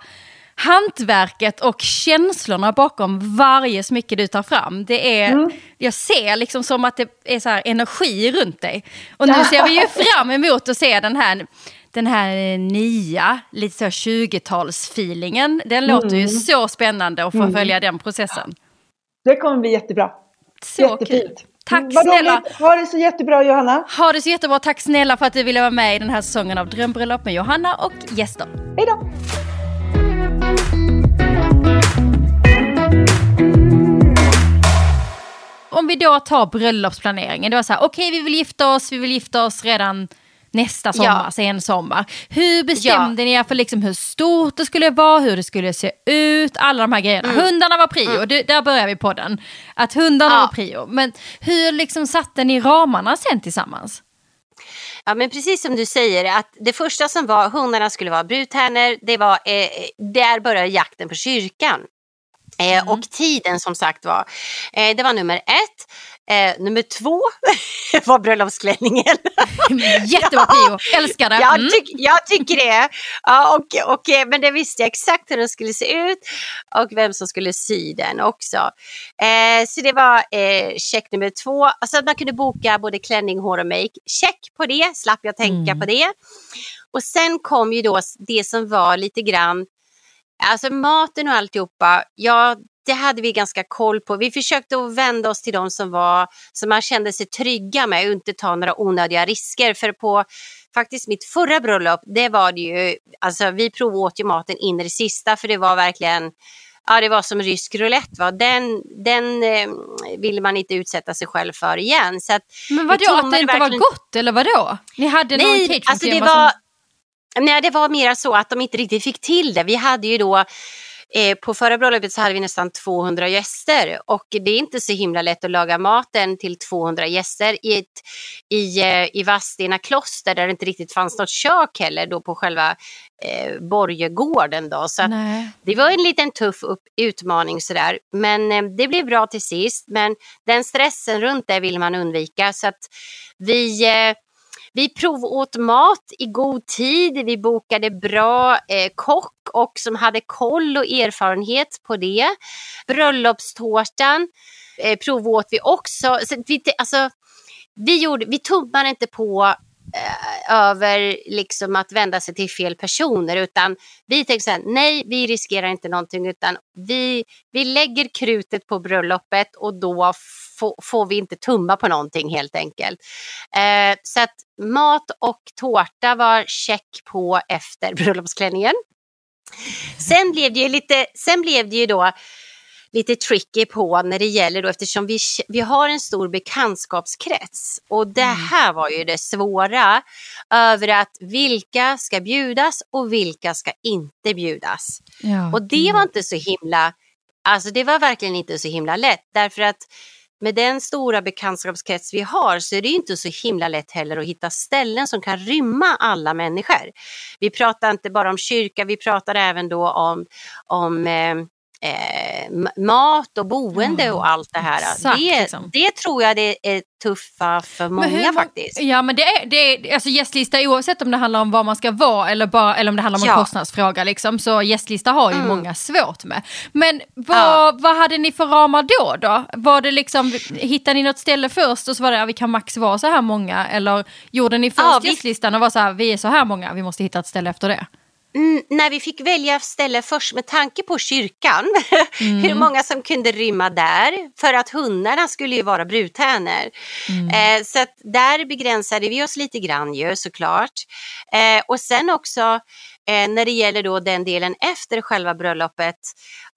hantverket och känslorna bakom varje smycke du tar fram. Det är, Jag ser liksom som att det är så energi runt dig. Och nu ser vi ju fram emot att se den här den här nya, lite så 20-talsfeelingen. Den låter ju så spännande att få följa den processen. Det kommer bli jättebra. Så kul. Jättefint. Tack Mm, vad snälla. roligt. Ha det så jättebra Johanna. Ha det så jättebra. Tack snälla för att du ville vara med i den här säsongen av Drömbröllop med Johanna och gäster. Hej då! Om vi då tar bröllopsplaneringen. Det var så här, okej vi vill gifta oss, vi vill gifta oss redan nästa sommar, Ja. sen sommar. Hur bestämde ni er för liksom hur stort det skulle vara, hur det skulle se ut, alla de här grejerna. Hundarna var prio, det, där börjar vi på den. Att hundarna Ja. var prio. Men hur liksom satte ni ramarna sen tillsammans? Ja, men precis som du säger, att det första som var hundarna skulle vara brudtärnor, det var, eh, där började jakten på kyrkan. Eh, Och tiden som sagt var, eh, det var nummer ett. Eh, nummer två var bröllopsklänningen. Jättebra prio, älskar det. Jag, Mm. tyck, jag tycker det. Ja, och, och, eh, men det visste jag exakt hur den skulle se ut och vem som skulle sy den också. Eh, så det var eh, check nummer två. Alltså att man kunde boka både klänning, hår och make. Check på det, slapp jag tänka Mm. på det. Och sen kom ju då det som var lite grann, alltså maten och alltihopa. Ja, det hade vi ganska koll på. Vi försökte att vända oss till de som var som man kände sig trygga med och inte ta några onödiga risker. För på faktiskt mitt förra bröllop, det var det ju, alltså vi provåt ju maten in i det sista för det var verkligen Ja, det var som rysk roulette. Va? Den, den eh, ville man inte utsätta sig själv för igen. Så att, Men vadå, att det inte var verkligen- gott eller vadå? Ni hade någon Nej, catering alltså det som- var, nej, det var mer så att de inte riktigt fick till det. Vi hade ju då eh, på förra bröllopet så hade vi nästan 200 gäster och det är inte så himla lätt att laga maten till 200 gäster i, ett, i, eh, i Vadstena kloster där det inte riktigt fanns något kök heller då på själva eh, borgegården då. Så det var en liten tuff upp, utmaning sådär. Men eh, det blev bra till sist. Men den stressen runt det vill man undvika. Så att vi, eh, vi provåt mat i god tid. Vi bokade bra eh, kock och som hade koll och erfarenhet på det. Bröllopstårtan eh, provåt vi också. Så vi, alltså, vi, gjorde, vi tummade inte på eh, över liksom att vända sig till fel personer utan vi tänkte så här, nej vi riskerar inte någonting utan vi, vi lägger krutet på bröllopet och då får vi inte tumma på någonting helt enkelt. Eh, så att mat och tårta var check på efter bröllopsklänningen. Sen blev det ju lite, sen blev det ju då lite tricky på när det gäller då eftersom vi, vi har en stor bekantskapskrets och det här var ju det svåra över att vilka ska bjudas och vilka ska inte bjudas. Ja. Och det var inte så himla, alltså det var verkligen inte så himla lätt därför att med den stora bekantskapskrets vi har så är det inte så himla lätt heller att hitta ställen som kan rymma alla människor. Vi pratar inte bara om kyrka, vi pratar även då om, om eh, eh, mat och boende och allt det här. exakt, det, liksom. det tror jag det är tuffa för många hur faktiskt. Ja men det är, det är alltså gästlista oavsett om det handlar om var man ska vara eller, bara, eller om det handlar om en Ja. kostnadsfråga liksom, så gästlista har ju Mm. många svårt med. Men vad, Ja. vad hade ni för ramar då? då? Var det liksom, hittade ni något ställe först och så var det ja, vi kan max vara så här många eller gjorde ni först Ja, vi- gästlistan och var så här vi är så här många, vi måste hitta ett ställe efter det? Mm, när vi fick välja ställe först med tanke på kyrkan, Mm. hur många som kunde rymma där, för att hundarna skulle ju vara brudtärnor. Mm. Eh, så att där begränsade vi oss lite grann ju såklart. Eh, och sen också eh, när det gäller då den delen efter själva bröllopet,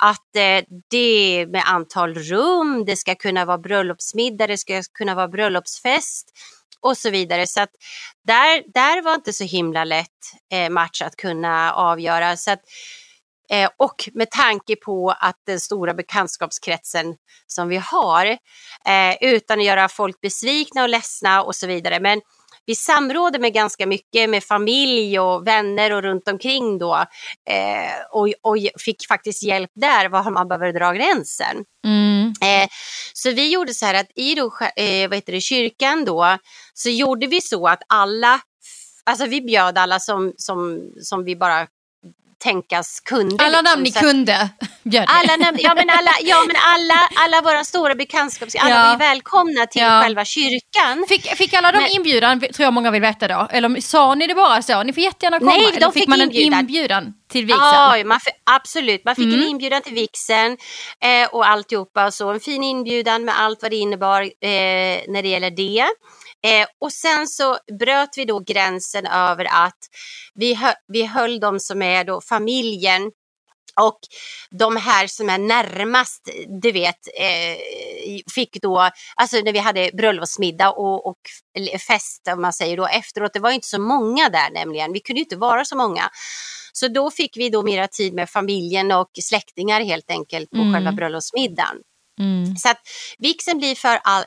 att eh, det med antal rum, det ska kunna vara bröllopsmiddag, det ska kunna vara bröllopsfest och så vidare. Så att där, där var inte så himla lätt eh, match att kunna avgöra. Så att, eh, och med tanke på att den stora bekantskapskretsen som vi har, eh, utan att göra folk besvikna och ledsna och så vidare. Men vi samråder med ganska mycket med familj och vänner och runt omkring då eh, och, och fick faktiskt hjälp där var man behöver dra gränsen. Mm. Mm. Eh, så vi gjorde så här att i då, eh, vad heter det, kyrkan då så gjorde vi så att alla, alltså vi bjöd alla som, som, som vi bara tänkas kunde. Alla namn ni liksom. Så att- kunde bjöd ni. alla, namn, ja, men alla, ja men alla, alla våra stora bekantskaps, alla Ja. var ju välkomna till Ja. själva kyrkan. Fick, fick alla de Men- inbjudan, tror jag många vill veta då? Eller sa ni det bara så? Ni får jättegärna komma. Nej, de eller fick, fick man en inbjudan. till vigseln? Ja, man absolut. Man fick Mm. en inbjudan till vigseln eh, och alltihopa. Så en fin inbjudan med allt vad det innebar eh, när det gäller det. Eh, och sen så bröt vi då gränsen över att vi, hö, vi höll de som är då familjen och de här som är närmast, du vet, eh, fick då, alltså när vi hade bröllopsmiddag och, och fest om man säger då efteråt, det var inte så många där nämligen, vi kunde ju inte vara så många. Så då fick vi då mera tid med familjen och släktingar helt enkelt på Mm. själva bröllopsmiddagen. Mm. Så att vigseln blir för all,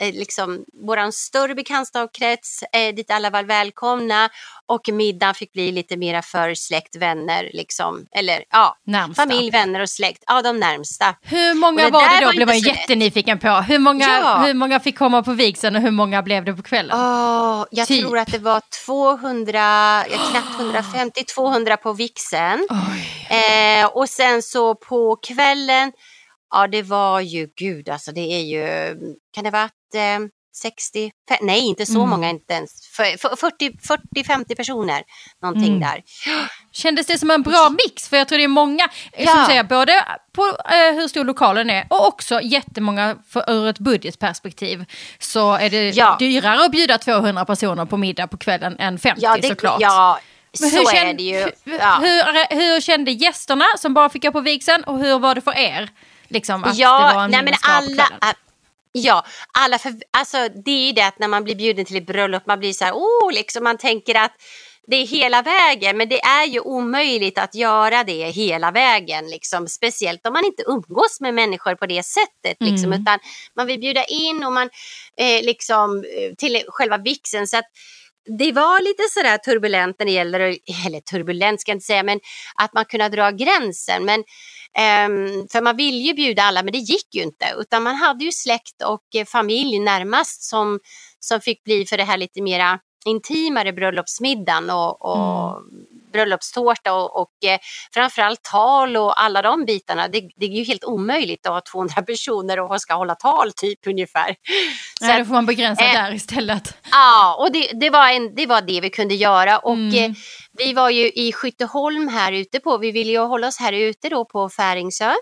eh, liksom, våran större bekantskapskrets eh, dit alla var välkomna och middagen fick bli lite mera för släkt, vänner, liksom, eller ja, Närmsta. familj, vänner och släkt, ja de närmsta. Hur många det var det då? var blev man jättenyfiken på. Hur många, Ja. hur många fick komma på vigseln och hur många blev det på kvällen? Åh, jag Typ. tror att det var 200, ja, knappt 150, 200 på vigseln. Eh, och sen så på kvällen, ja det var ju, gud alltså det är ju, kan det varit eh, 60, fe- nej inte så Mm. många inte ens, För- för- 40, 40-50 personer någonting Mm. där. Kändes det som en bra mix? För jag tror det är många, eh, Ja. som säger, både på eh, hur stor lokalen är och också jättemånga för, ur ett budgetperspektiv. Så är det Ja. dyrare att bjuda 200 personer på middag på kvällen än 50 Ja, det, såklart. ja Men så hur, är kände, det ju. hur, Ja. hur, hur kände gästerna som bara fick gå på vigseln och hur var det för er? Liksom att det var Ja, en nej men alla, ja, alla för, alltså det är ju det att när man blir bjuden till ett bröllop, man blir så här, oh, liksom man tänker att det är hela vägen, men det är ju omöjligt att göra det hela vägen, liksom, speciellt om man inte umgås med människor på det sättet, liksom, Mm. utan man vill bjuda in och man eh, liksom eh, till själva vigseln, så att det var lite sådär turbulent när det gäller, eller turbulent ska jag inte säga, men att man kunde dra gränsen. Men, Um, för man ville ju bjuda alla men det gick ju inte. Utan man hade ju släkt och eh, familj närmast som, som fick bli för det här lite mera intimare bröllopsmiddagen och, och mm bröllopstårta och, och eh, framförallt tal och alla de bitarna. Det, det är ju helt omöjligt att ha 200 personer och ska hålla tal typ ungefär. Så att- då får man begränsa eh, där istället. Ja, och det, det, var en, det var det vi kunde göra. Och Mm. eh, vi var ju i Skytteholm här ute på, vi ville ju hålla oss här ute då på Färingsö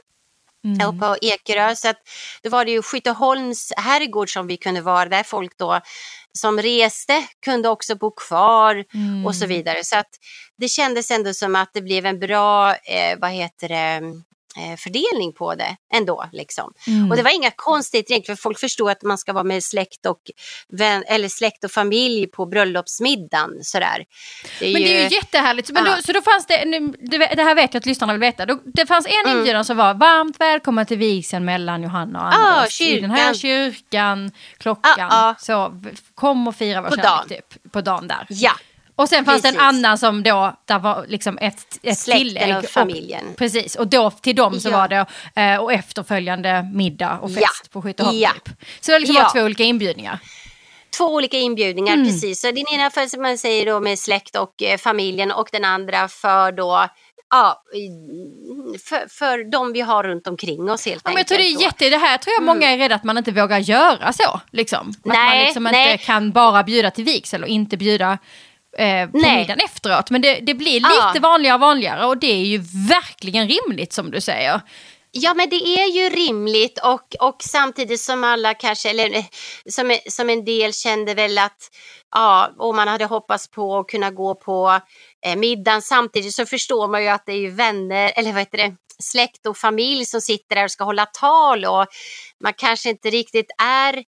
Mm. på Ekerö. Så att då var det ju Skytteholms herrgård som vi kunde vara där folk då som reste kunde också bo kvar Mm. och så vidare. Så att det kändes ändå som att det blev en bra, eh, vad heter det, fördelning på det ändå. Liksom. Mm. Och det var inga konstigt egentligen, för folk förstår att man ska vara med släkt och, vän, eller släkt och familj på bröllopsmiddagen. Sådär. Det Men ju, det är ju jättehärligt. Men då, Ja. så då fanns det, nu, det, här vet jag att lyssnarna vill veta. Då, det fanns en Mm. inbjudan som var varmt välkommen till vigseln mellan Johanna och Anders. I den här kyrkan, klockan. Ja, ja. Så kom och fira vår På kärlek dagen. typ, på dagen där. Ja, Och sen fanns det en annan som då, där var liksom ett, ett Släkten tillägg. och familjen. precis, och då till dem så Ja. var det eh, och efterföljande middag och fest Ja. på Skytteholm Ja. typ. Så det liksom var två olika inbjudningar. två olika inbjudningar Mm. precis. Så den ena för som man säger då med släkt och eh, familjen och den andra för då Ja, för, för de vi har runt omkring oss helt Ja, men jag tror det är enkelt. jätte, det här tror jag många är rädda att man inte vågar göra så. Liksom. att man Nej, liksom nej. inte kan bara bjuda till vigsel och inte bjuda eh, på Nej. middagen efteråt. Men det, det blir Ja. lite vanligare och vanligare och det är ju verkligen rimligt som du säger. Ja men det är ju rimligt och, och samtidigt som alla kanske, eller eh, som, som en del kände väl att ja, och man hade hoppats på att kunna gå på eh, middagen samtidigt så förstår man ju att det är ju vänner, eller vad heter det, släkt och familj som sitter där och ska hålla tal och man kanske inte riktigt är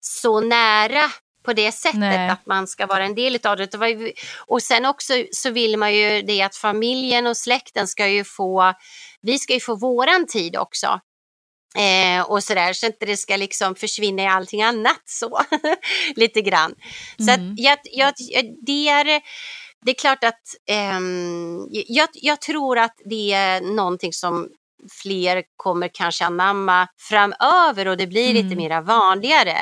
så nära på det sättet Nej. att man ska vara en del av det. Och sen också så vill man ju det att familjen och släkten ska ju få, vi ska ju få våran tid också. Eh, och sådär, så inte det ska liksom försvinna i allting annat så. Lite grann. Så Mm. jag, jag, det är det är klart att ehm, jag, jag tror att det är någonting som fler kommer kanske anamma framöver och det blir lite Mm. mera vanligare.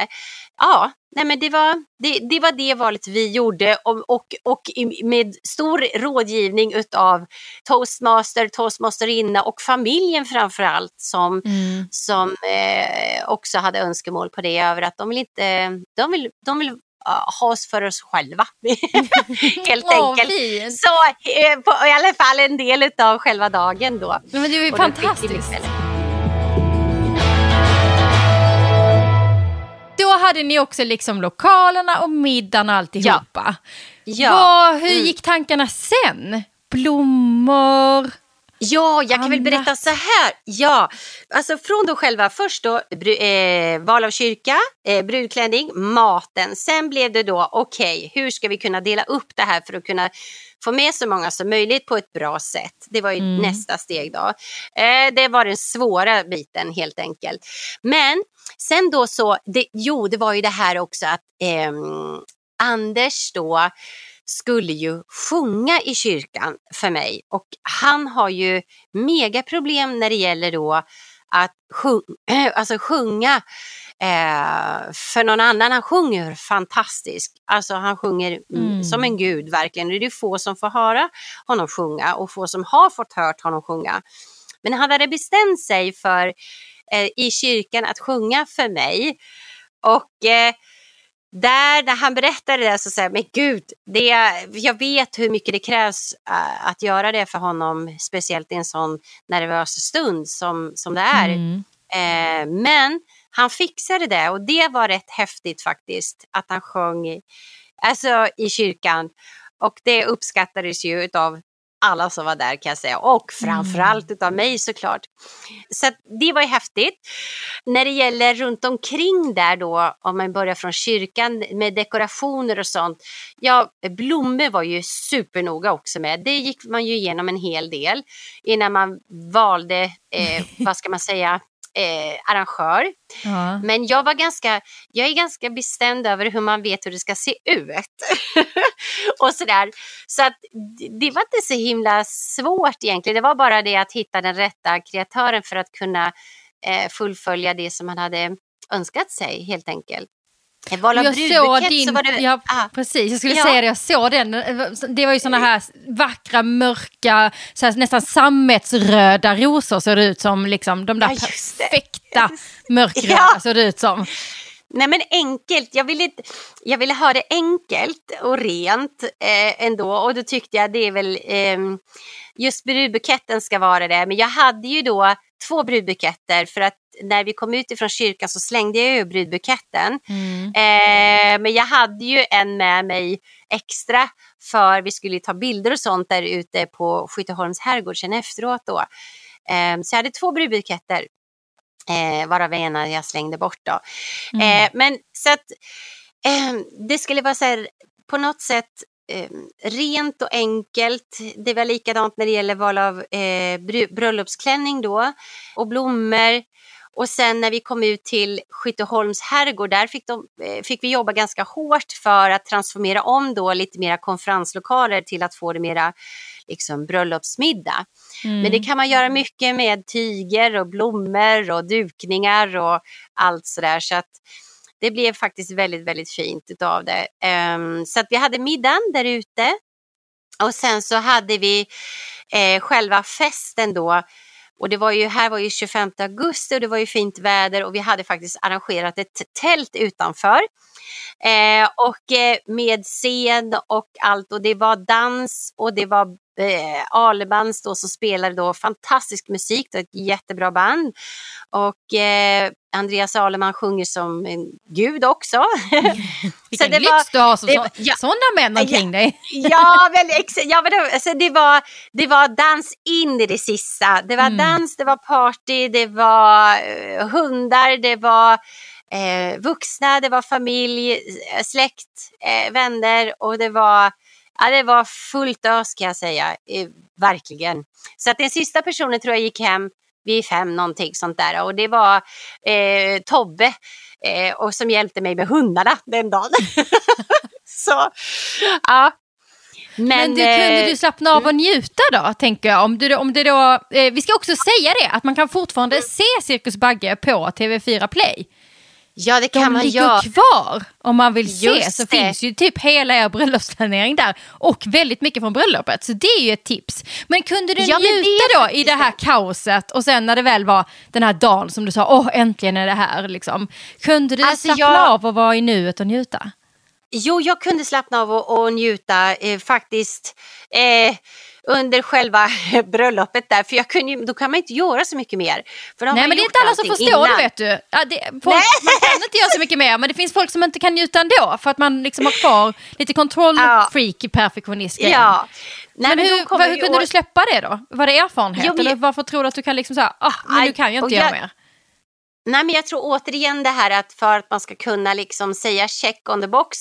Ja, nej men det var det, det var det valet vi gjorde och, och, och med stor rådgivning utav toastmaster, toastmasterinna och familjen framför allt som, Mm. som eh, också hade önskemål på det över att de vill inte, de vill, de vill ha oss för oss själva. Helt enkelt. fint. Så eh, på, i alla fall en del av själva dagen då. Men det är ju fantastiskt. Då hade ni också liksom lokalerna och middagen och alltihopa. Ja. Vad, hur Mm. gick tankarna sen? Blommor? Ja, jag kan väl berätta så här. Ja, alltså från då själva först då bru- eh, val av kyrka, eh, brudklänning, maten. Sen blev det då okej, hur ska vi kunna dela upp det här för att kunna få med så många som möjligt på ett bra sätt. Det var ju Mm. nästa steg då. Eh, det var den svåra biten helt enkelt. Men sen då så, det, jo det var ju det här också att ehm, Anders då skulle ju sjunga i kyrkan för mig och han har ju megaproblem när det gäller då att sjung, alltså sjunga eh, för någon annan. Han sjunger fantastiskt. Alltså han sjunger. Mm. som en gud verkligen. Det är få som får höra honom sjunga och få som har fått hört honom sjunga. Men han hade bestämt sig för eh, i kyrkan att sjunga för mig. Och eh, där när han berättade det så sa jag, men gud, det, jag vet hur mycket det krävs äh, att göra det för honom, speciellt i en sån nervös stund som, som det är. Mm. Eh, men han fixade det och det var rätt häftigt faktiskt, att han sjöng i, alltså, i kyrkan. Och det uppskattades ju av alla som var där kan jag säga och framförallt utav mig såklart. Så det var ju häftigt. När det gäller runt omkring där då, om man börjar från kyrkan med dekorationer och sånt. Ja, blommor var ju supernoga också med. Det gick man ju igenom en hel del innan man valde, eh, vad ska man säga, eh, arrangör. Ja. Men jag var ganska, jag är ganska bestämd över hur man vet hur det ska se ut. och sådär. Så att det var inte så himla svårt egentligen. Det var bara det att hitta den rätta kreatören för att kunna eh, fullfölja det som man hade önskat sig helt enkelt. Eh, Val av Jag såg din, så var det... ja, ah, precis, jag skulle Ja. säga det, jag såg den. Det var ju såna här vackra, mörka, så här, nästan sammetsröda rosor såg det ut som. Liksom, de där Ja, perfekta mörkröda Ja. såg det ut som. Nej men enkelt, jag ville, jag ville ha det enkelt och rent eh, ändå och då tyckte jag det är väl eh, just brudbuketten ska vara det. Men jag hade ju då två brudbuketter för att när vi kom ut ifrån kyrkan så slängde jag ju brudbuketten. Mm. Eh, men jag hade ju en med mig extra för vi skulle ta bilder och sånt där ute på Skytteholms herrgård sen efteråt då. Eh, så jag hade två brudbuketter. Eh, varav ena jag slängde bort då. Mm. Eh, men så att eh, det skulle vara så här, på något sätt eh, rent och enkelt. Det var likadant när det gäller val av eh, bröllopsklänning då och blommor. Och sen när vi kom ut till Skytteholms herrgård, där fick, de, eh, fick vi jobba ganska hårt för att transformera om då lite mera konferenslokaler till att få det mera liksom, bröllopsmiddag. Mm. Men det kan man göra mycket med tyger och blommor och dukningar och allt sådär. Så att det blev faktiskt väldigt, väldigt fint utav det. Ehm, så att vi hade middagen där ute. Och sen så hade vi eh, själva festen då. Och det var ju, här var ju 25 augusti och det var ju fint väder och vi hade faktiskt arrangerat ett tält utanför. Eh, och eh, med scen och allt och det var dans och det var eh, Alebands då som spelade då fantastisk musik, det ett jättebra band. Och eh, Andreas Aleman sjunger som en gud också. Vilken det lyx var- du har som det ja. sådana män omkring dig. ja, väl, ex- ja men det, alltså, det, var, det var dans in i det sista. Det var Mm. dans, det var party, det var eh, hundar, det var eh, vuxna, det var familj, släkt, eh, vänner och det var, ja, det var fullt ös kan jag säga. Eh, verkligen. Så att den sista personen tror jag gick hem vid fem någonting sånt där och det var eh, Tobbe eh, och som hjälpte mig med hundarna den dagen. Så, ja. Men, Men du, kunde eh, du slappna av och njuta då, tänker jag? Om du, om det då, eh, vi ska också säga det, att man kan fortfarande se Cirkus Bagge på TV4 Play. Ja, det De kan man ligger göra. kvar om man vill se. Just Så det. finns ju typ hela er bröllopsplanering där. Och väldigt mycket från bröllopet. Så det är ju ett tips. Men kunde du Ja, njuta då i det här kaoset och sen när det väl var den här dagen som du sa, åh äntligen är det här. Liksom. Kunde du Alltså, slappna jag- av och vara i nuet och njuta? Jo, jag kunde slappna av och, och njuta eh, faktiskt. Eh, under själva bröllopet där, för jag kunde, då kan man inte göra så mycket mer. För Nej men det är inte alla som förstår innan. det vet du. Ja, det, folk, man kan inte göra så mycket mer men det finns folk som inte kan njuta ändå för att man liksom har kvar lite kontroll-freak, ja. perfektionist Ja. Nej, men, men hur, hur kunde år... du släppa det då? Var det erfarenhet jo, men... eller varför tror du att du kan liksom säga, ah, men nu kan jag inte göra jag... mer? Nej, men jag tror återigen det här att för att man ska kunna liksom säga check on the box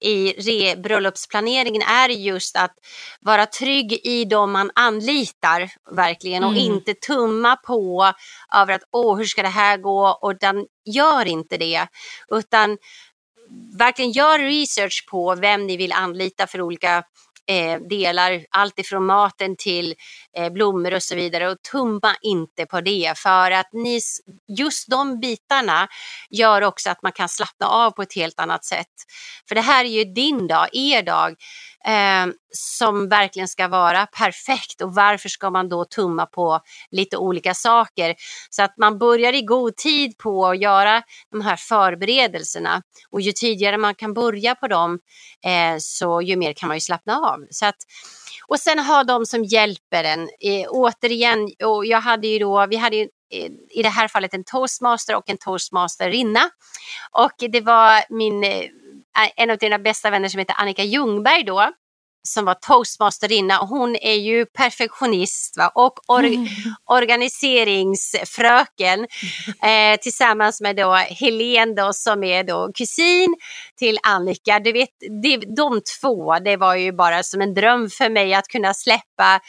i re bröllopsplaneringen är just att vara trygg i de man anlitar verkligen och mm. inte tumma på över att åh, hur ska det här gå? Och den gör inte det, utan verkligen gör research på vem ni vill anlita för olika eh, delar, allt ifrån maten till eh, blommor och så vidare och tumma inte på det för att ni, just de bitarna gör också att man kan slappna av på ett helt annat sätt. För det här är ju din dag, er dag eh, som verkligen ska vara perfekt och varför ska man då tumma på lite olika saker? Så att man börjar i god tid på att göra de här förberedelserna och ju tidigare man kan börja på dem eh, så ju mer kan man ju slappna av. Så att, och sen ha de som hjälper en. Eh, återigen, och jag hade ju då, vi hade ju eh, i det här fallet en toastmaster och en toastmasterinna. Och det var min eh, en av dina bästa vänner som heter Annika Ljungberg då som var toastmasterinna. Hon är ju perfektionist va? och or mm. organiseringsfröken eh, tillsammans med då Helene då, som är då kusin till Annika. Du vet, det, de två, det var ju bara som en dröm för mig att kunna släppa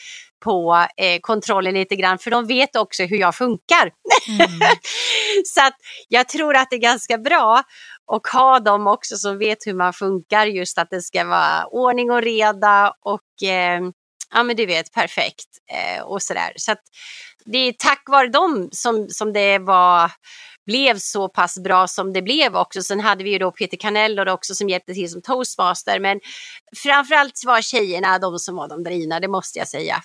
på eh, kontrollen lite grann för de vet också hur jag funkar. Mm. så att jag tror att det är ganska bra och ha dem också som vet hur man funkar, just att det ska vara ordning och reda och eh, ja men du vet perfekt eh, och sådär. Så att det är tack vare dem som, som det var blev så pass bra som det blev också. Sen hade vi ju då Peter Canell också som hjälpte till som toastmaster. Men framförallt var tjejerna de som var de drivna, det måste jag säga.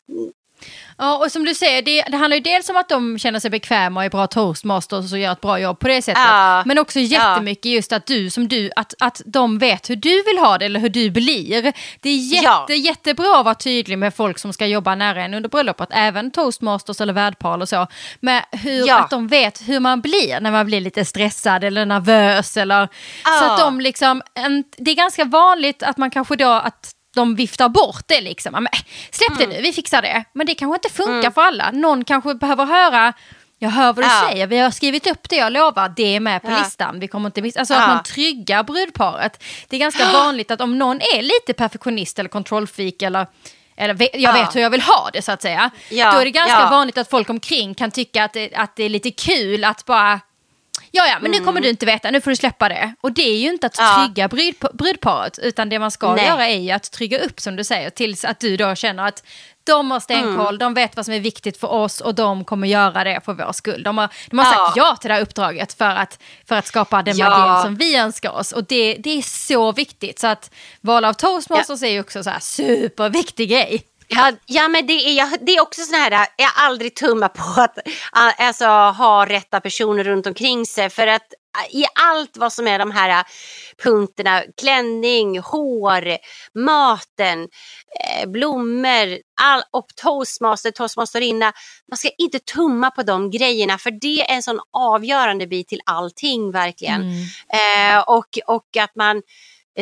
Ja, och som du säger, det, det handlar ju dels om att de känner sig bekväma och är bra toastmasters och gör ett bra jobb på det sättet. Ja. Men också jättemycket ja. just att du som du, att, att de vet hur du vill ha det eller hur du blir. Det är jätte, ja. jättebra att vara tydlig med folk som ska jobba nära en under bröllopet, även toastmasters eller värdpar och så. Med hur, ja. att de vet hur man blir när man blir lite stressad eller nervös eller så att de liksom, en, det är ganska vanligt att man kanske då, att de viftar bort det liksom. Men, släpp det mm. nu, vi fixar det. Men det kanske inte funkar mm. för alla. Någon kanske behöver höra jag hör vad du ja. säger, vi har skrivit upp det, jag lovar, det är med på ja. listan. Vi kommer inte missa. Alltså ja. att man tryggar brudparet. Det är ganska vanligt att om någon är lite perfektionist eller kontrollfreak eller eller jag vet hur jag vill ha det så att säga. Då är det ganska vanligt att folk omkring kan tycka att det, att det är lite kul att bara Ja, ja, men mm. nu kommer du inte veta, nu får du släppa det. Och det är ju inte att trygga ja. brud, brudparet, utan det man ska Nej. göra är ju att trygga upp som du säger, tills att du då känner att de har stenkoll, mm. de vet vad som är viktigt för oss och de kommer göra det för vår skull. De har, de har ja. sagt ja till det här uppdraget för att, för att skapa den ja. magin som vi önskar oss. Och det, det är så viktigt. Så att val av toastmasters ja. är ju också så här superviktig grej. Ja, ja men det är, det är också sån här, jag aldrig tumma på att alltså, ha rätta personer runt omkring sig för att i allt vad som är de här punkterna, klänning, hår, maten, eh, blommor all, och toastmaster, toastmasterinna. Man ska inte tumma på de grejerna för det är en sån avgörande bit till allting verkligen. Mm. Eh, och, och att man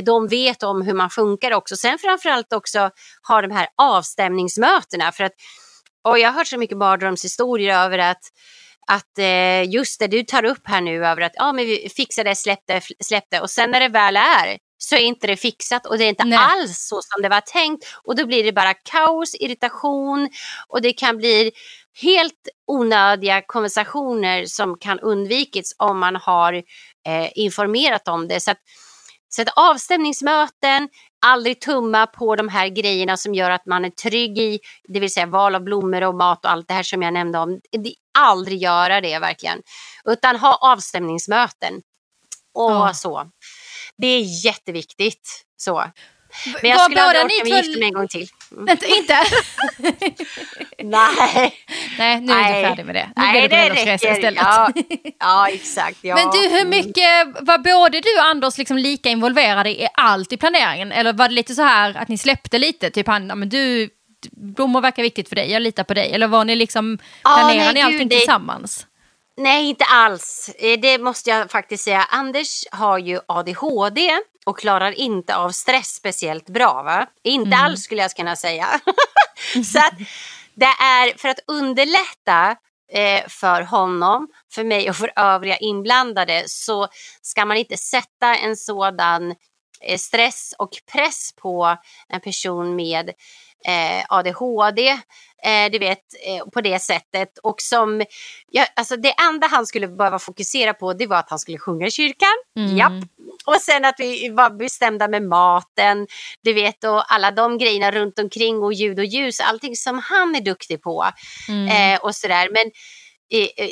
de vet om hur man funkar också. Sen framförallt också ha de här avstämningsmötena. För att, och jag har hört så mycket mardrömshistorier över att att eh, just det du tar upp här nu över att ja, men vi fixade, släppte, släppte och sen när det väl är så är inte det fixat och det är inte Nej. alls så som det var tänkt och då blir det bara kaos, irritation och det kan bli helt onödiga konversationer som kan undvikits om man har eh, informerat om det. Så att, så att avstämningsmöten, aldrig tumma på de här grejerna som gör att man är trygg i, det vill säga val av blommor och mat och allt det här som jag nämnde om. Aldrig göra det verkligen, utan ha avstämningsmöten. Och ja. så. Det är jätteviktigt. Så. Men jag skulle aldrig orka med gifta mig en gång till. Mm. Inte? Nej. Nej, nu är du färdig med det. Nu Nej, blir det bröllopsresa istället. Ja, ja exakt. Ja. Men du, hur mm. mycket var både du och Anders liksom lika involverade i allt i planeringen? Eller var det lite så här att ni släppte lite? Typ han, men du blommor verkar viktigt för dig, jag litar på dig. Eller var ni liksom, nej, ni allting gud, det- tillsammans? Nej, inte alls. Eh, Det måste jag faktiskt säga. Anders har ju ADHD och klarar inte av stress speciellt bra. Va? Inte alls skulle jag kunna säga. Så att det är för att underlätta eh, för honom, för mig och för övriga inblandade så ska man inte sätta en sådan eh, stress och press på en person med eh, ADHD. Eh, du vet, eh, på det sättet. Och som, ja, alltså det enda han skulle behöva fokusera på det var att han skulle sjunga i kyrkan. Mm. Japp. Och sen att vi var bestämda med maten, du vet, och alla de grejerna runt omkring och ljud och ljus, allting som han är duktig på. Mm. Eh, och sådär. Men eh, eh,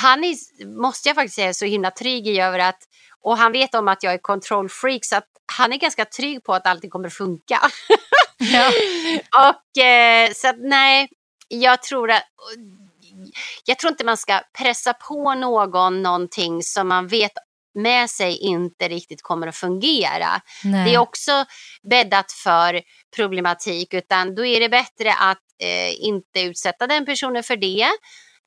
han är, måste jag faktiskt säga, så himla trygg i över att, och han vet om att jag är kontrollfreak, så att han är ganska trygg på att allting kommer funka. Ja. och eh, så att nej, jag tror att jag tror inte man ska pressa på någon någonting som man vet med sig inte riktigt kommer att fungera. Nej. Det är också bäddat för problematik utan då är det bättre att eh, inte utsätta den personen för det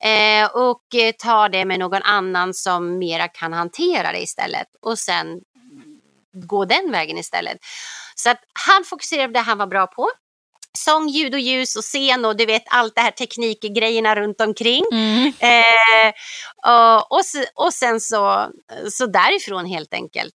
eh, och eh, ta det med någon annan som mera kan hantera det istället och sen gå den vägen istället. Så att han fokuserade på det han var bra på. Sång, ljud och ljus och scen och du vet allt det här teknikgrejerna runt omkring. Mm. Eh, och, och, och sen så, så därifrån helt enkelt.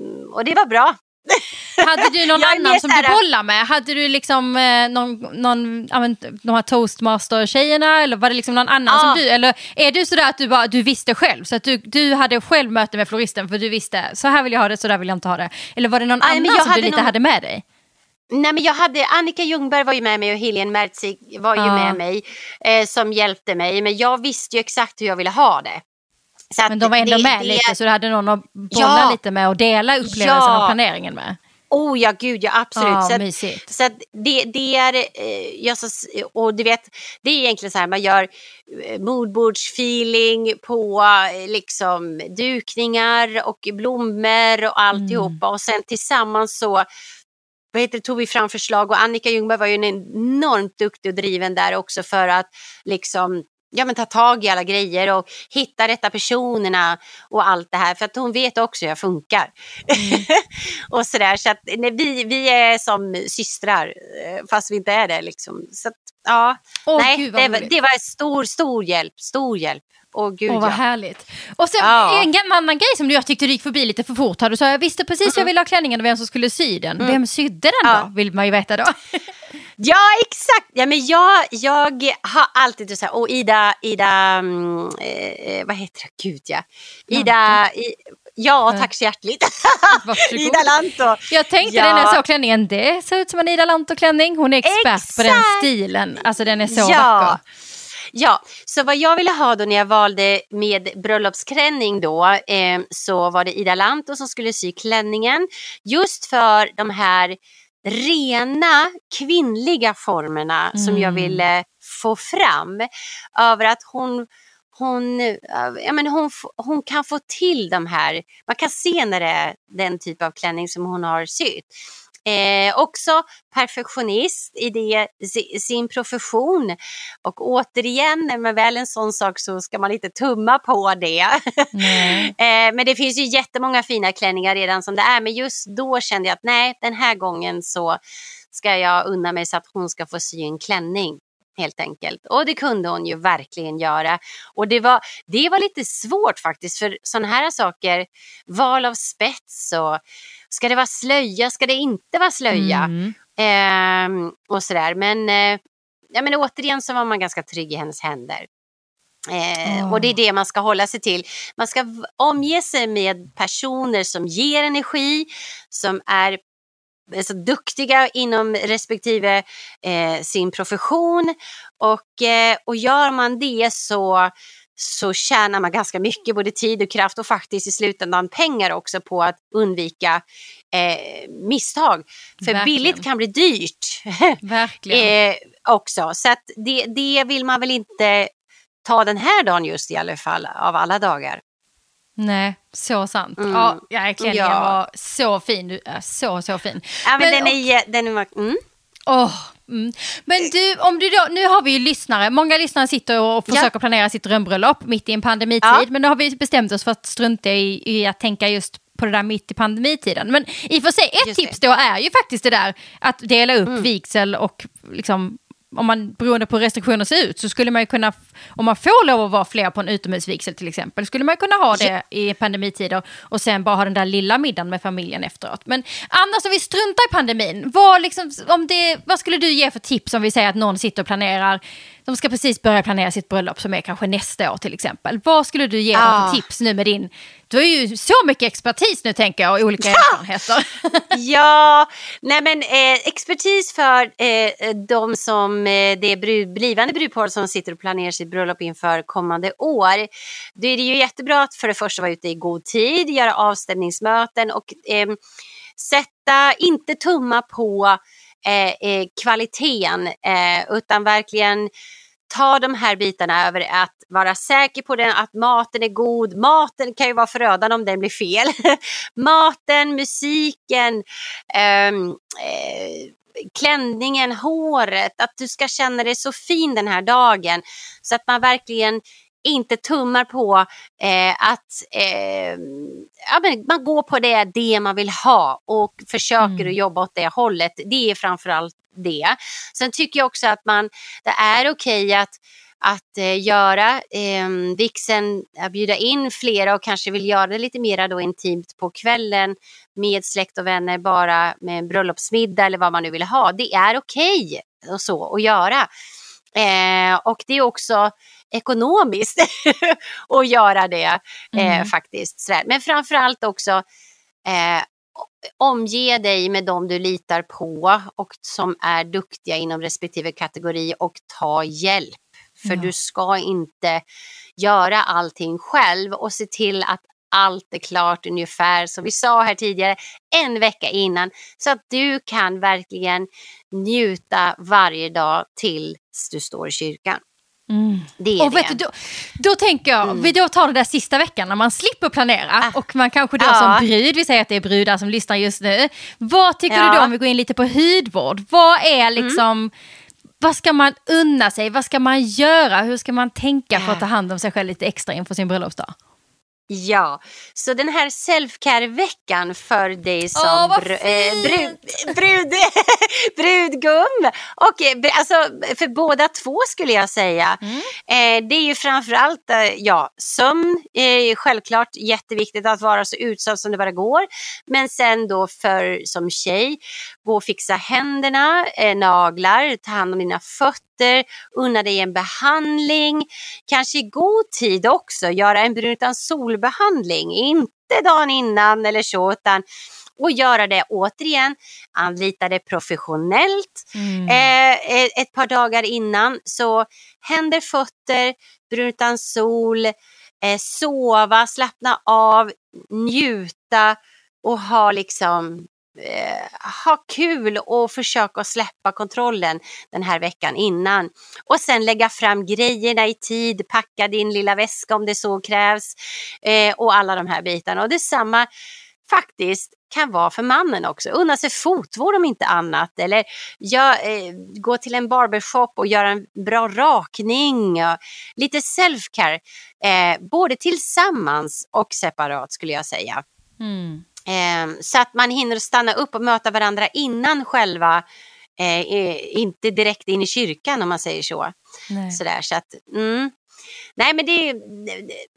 Mm, och det var bra. Hade du någon annan som du bollar med? Hade du liksom eh, någon, någon men, de här toastmaster-tjejerna eller var det liksom någon annan Ja. som du, eller är du sådär att du bara, du visste själv? Så att du, du hade själv möte med floristen för du visste, så här vill jag ha det, så där vill jag inte ha det. Eller var det någon men annan som du lite någon- hade med dig? Nej, men jag hade, Annika Ljungberg var ju med mig och Helene Mertzig var ju Ja. med mig eh, som hjälpte mig. Men jag visste ju exakt hur jag ville ha det. Så Men de var ändå det- med det- lite så du hade någon att bolla Ja. lite med och dela upplevelsen Ja. och planeringen med. Oh ja, gud ja, absolut. Ja, så att, så att det, det är, eh, jag så, och du vet, det är egentligen så här, man gör eh, moodboardsfeeling på eh, liksom dukningar och blommor och alltihopa och sen tillsammans så vad heter det, tog vi fram förslag och Annika Ljungberg var ju en enormt duktig och driven där också för att liksom ja, men ta tag i alla grejer och hitta rätta personerna och allt det här. För att hon vet också hur jag funkar. och sådär. Så att nej, vi, vi är som systrar eh, fast vi inte är det. Liksom. Så att, ja, Åh, nej, gud, det, det var stor, stor hjälp. Stor hjälp. Åh gud Åh vad ja. härligt. Och sen Ja. en annan grej som du jag tyckte du gick förbi lite för fort. här. Du sa jag visste precis hur jag ville ha klänningen och vem som skulle sy den. Vem sydde den Ja. då? Vill man ju veta då. Ja, exakt. Ja, men jag, jag har alltid så här, och Ida, Ida, mm, eh, vad heter det? Gud ja. Ida, i, ja tack så hjärtligt. Varsågod. Ida Lanto. Jag tänkte Ja. det när jag såg klänningen, det ser ut som en Ida Lanto-klänning. Hon är expert på den Exakt. stilen. Alltså den är så Ja. vacker. Ja, så vad jag ville ha då när jag valde med bröllopsklänning då eh, så var det Ida Lanto som skulle sy klänningen just för de här rena kvinnliga formerna som jag Mm. ville få fram. Över att hon hon, eh, ja, men hon, hon kan få till de här, man kan se när det är den typ av klänning som hon har sytt. Eh, också perfektionist i det, si- sin profession. Och återigen, när man väl en sån sak så ska man inte tumma på det. Nej. eh, men det finns ju jättemånga fina klänningar redan som det är. Men just då kände jag att nej, den här gången så ska jag unna mig så att hon ska få sy en klänning. Helt enkelt. Och det kunde hon ju verkligen göra. Och det var, det var lite svårt faktiskt för sådana här saker, val av spets och ska det vara slöja, ska det inte vara slöja? Mm. Ehm, och sådär. Men, eh, ja, men återigen så var man ganska trygg i hennes händer. Eh, Åh. Och det är det man ska hålla sig till. Man ska omge sig med personer som ger energi, som är är så duktiga inom respektive eh, sin profession. Och, eh, och gör man det så, så tjänar man ganska mycket både tid och kraft och faktiskt i slutändan pengar också på att undvika eh, misstag. För Verkligen. billigt kan bli dyrt Verkligen. eh, också. Så det, det vill man väl inte ta den här dagen just i alla fall av alla dagar. Nej, så sant. Mm. Ja, ja, klänningen Ja. var så fin. Du är så, så fin. Ja, men Men- den är, den är, mm. Åh, Mm. Men du, om du då, nu har vi ju lyssnare, många lyssnare sitter och försöker ja. planera sitt drömbröllop mitt i en pandemitid, ja. men nu har vi bestämt oss för att strunta i, i att tänka just på det där mitt i pandemitiden. Men i och för sig, ett just tips det. då är ju faktiskt det där att dela upp mm. vigsel och liksom om man beroende på hur restriktioner ser ut så skulle man ju kunna, om man får lov att vara fler på en utomhusvigsel till exempel, skulle man kunna ha det i pandemitider och sen bara ha den där lilla middagen med familjen efteråt. Men annars om vi struntar i pandemin, vad, liksom, om det, vad skulle du ge för tips om vi säger att någon sitter och planerar de ska precis börja planera sitt bröllop som är kanske nästa år till exempel. Vad skulle du ge dem för tips nu med din, du har ju så mycket expertis nu tänker jag och olika ja. erfarenheter. ja, nej men eh, expertis för eh, de som, eh, det brud, blivande brudpar som sitter och planerar sitt bröllop inför kommande år. Då är det ju jättebra att för det första vara ute i god tid, göra avstämningsmöten och eh, sätta, inte tumma på eh, eh, kvaliteten eh, utan verkligen ta de här bitarna över att vara säker på den, att maten är god. Maten kan ju vara förödande om den blir fel. maten, musiken, ehm, eh, klänningen, håret, att du ska känna dig så fin den här dagen. Så att man verkligen inte tummar på eh, att eh, ja, men man går på det, det man vill ha och försöker mm. att jobba åt det hållet. Det är framförallt det. Sen tycker jag också att man, det är okej okay att att eh, göra eh, vixen, att bjuda in flera och kanske vill göra det lite mer då intimt på kvällen med släkt och vänner bara med en bröllopsmiddag eller vad man nu vill ha. Det är okej okay och så att göra. Eh, och det är också ekonomiskt att göra det eh, mm. faktiskt. Men framförallt också eh, omge dig med dem du litar på och som är duktiga inom respektive kategori och ta hjälp. För ja. du ska inte göra allting själv och se till att allt är klart ungefär som vi sa här tidigare en vecka innan så att du kan verkligen njuta varje dag tills du står i kyrkan. Mm. Det är och det. Du, då, då tänker jag, mm. vi då tar det där sista veckan när man slipper planera ah. och man kanske då ja. som brud, vi säger att det är brudar som lyssnar just nu. Vad tycker ja. du då om vi går in lite på hudvård? Vad är mm. liksom, mm. vad ska man unna sig? Vad ska man göra? Hur ska man tänka för att ta hand om sig själv lite extra inför sin bröllopsdag? Ja, så den här selfcare-veckan för dig som oh, br äh, brud, brud, brudgum och eh, alltså, för båda två skulle jag säga. Mm. Eh, det är ju framförallt eh, ja, sömn, eh, självklart jätteviktigt att vara så utsatt som det bara går. Men sen då för som tjej, gå och fixa händerna, eh, naglar, ta hand om dina fötter efter, unna dig en behandling, kanske i god tid också göra en brun utan solbehandling, inte dagen innan eller så utan och göra det återigen, anlita det professionellt mm. eh, ett par dagar innan. Så händer, fötter, brun utan sol, eh, sova, slappna av, njuta och ha liksom eh, Eh, ha kul och försöka släppa kontrollen den här veckan innan. Och sen lägga fram grejerna i tid, packa din lilla väska om det så krävs eh, och alla de här bitarna. Och detsamma faktiskt kan vara för mannen också. Unna sig fotvård om inte annat eller gör, eh, gå till en barbershop och göra en bra rakning. Lite selfcare. eh, både tillsammans och separat skulle jag säga. Mm. Eh, så att man hinner stanna upp och möta varandra innan själva, eh, inte direkt in i kyrkan om man säger så. Nej. Sådär, så att, mm. Nej men det,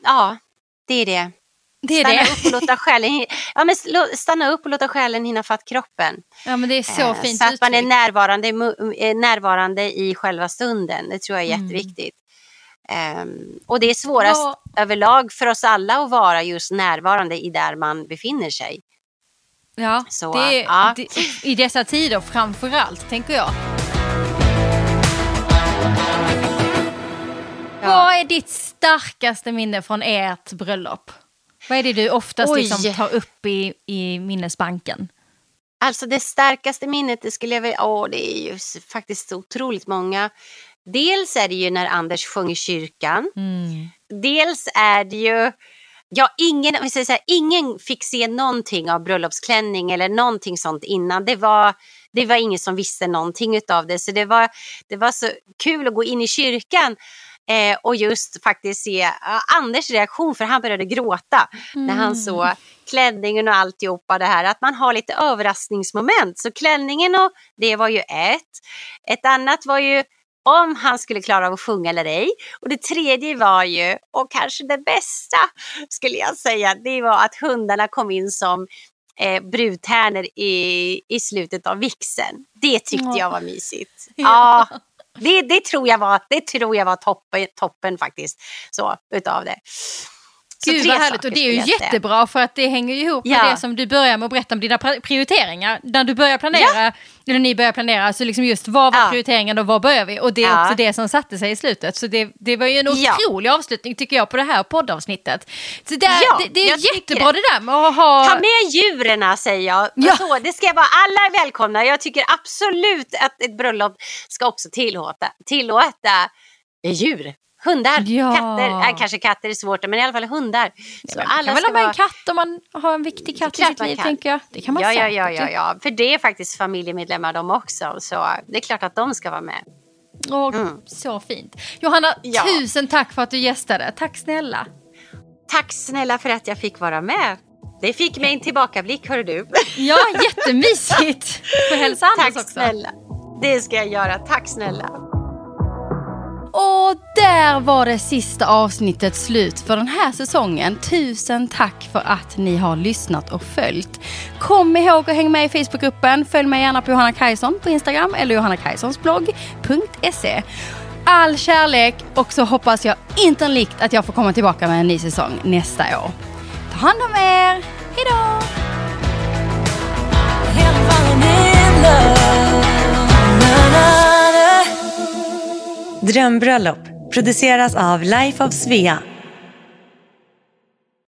ja, det är det. Det är stanna det. upp och låta själen, ja, men stanna upp och låta själen hinna fatt kroppen. Ja men det är så eh, fint Så att man är närvarande, närvarande i själva stunden. Det tror jag är mm. jätteviktigt. Um, och det är svårast ja. överlag för oss alla att vara just närvarande i där man befinner sig. Ja, Så, det, ja. Det, i dessa tider framför allt tänker jag. Ja. Vad är ditt starkaste minne från ert bröllop? Vad är det du oftast liksom tar upp i, i minnesbanken? Alltså det starkaste minnet, det skulle jag vilja, åh det är ju faktiskt otroligt många. Dels är det ju när Anders sjöng i kyrkan. Mm. Dels är det ju Ja, ingen, vi säger så här, ingen fick se någonting av bröllopsklänning eller någonting sånt innan. Det var det var ingen som visste någonting av det. Så det var, det var så kul att gå in i kyrkan eh, och just faktiskt se Anders reaktion, för han började gråta mm. när han mm. såg klänningen och alltihopa det här. Att man har lite överraskningsmoment. Så klänningen och det var ju ett. Ett annat var ju om han skulle klara av att sjunga eller ej. Och det tredje var ju, och kanske det bästa skulle jag säga, det var att hundarna kom in som eh, brudtärnor i, i slutet av vixen. Det tyckte jag var mysigt. Ja. Det, det, tror jag var, det tror jag var toppen, toppen faktiskt, så, utav det. Gud vad härligt och det är ju jättebra för att det hänger ihop med det som du börjar med att berätta om dina prioriteringar. När du börjar planera, ja. eller ni börjar planera, så liksom just vad var ja. prioriteringen och var börjar vi? Och det är ja. också det som satte sig i slutet. Så det, det var ju en otrolig avslutning tycker jag på det här poddavsnittet. Så det, det, det är jättebra det. det där med att ha... Ta med djuren säger jag. Ja. Så, det ska vara, alla är välkomna. Jag tycker absolut att ett bröllop ska också tillåta, tillåta djur. Hundar, ja. katter, äh, kanske katter är svårt men i alla fall hundar. Så ja, alla kan väl ha med en katt om man har en viktig katt i sitt liv tänker jag. Det kan man ja. Ja, ja, ja, ja, för det är faktiskt familjemedlemmar de också. Så det är klart att de ska vara med. Åh, mm. Så fint. Johanna, ja. tusen tack för att du gästade. Tack snälla. Tack snälla för att jag fick vara med. Det fick mig en tillbakablick, hör du. Ja, jättemysigt. Får hälsa Anders också. Tack snälla. Det ska jag göra. Tack snälla. Och där var det sista avsnittet slut för den här säsongen. Tusen tack för att ni har lyssnat och följt. Kom ihåg att hänga med i Facebookgruppen. Följ mig gärna på Johanna Kajson på Instagram eller johannakajsonsblogg.se. All kärlek och så hoppas jag innerligt att jag får komma tillbaka med en ny säsong nästa år. Ta hand om er. Hejdå! Drömbröllop produceras av Life of Svea.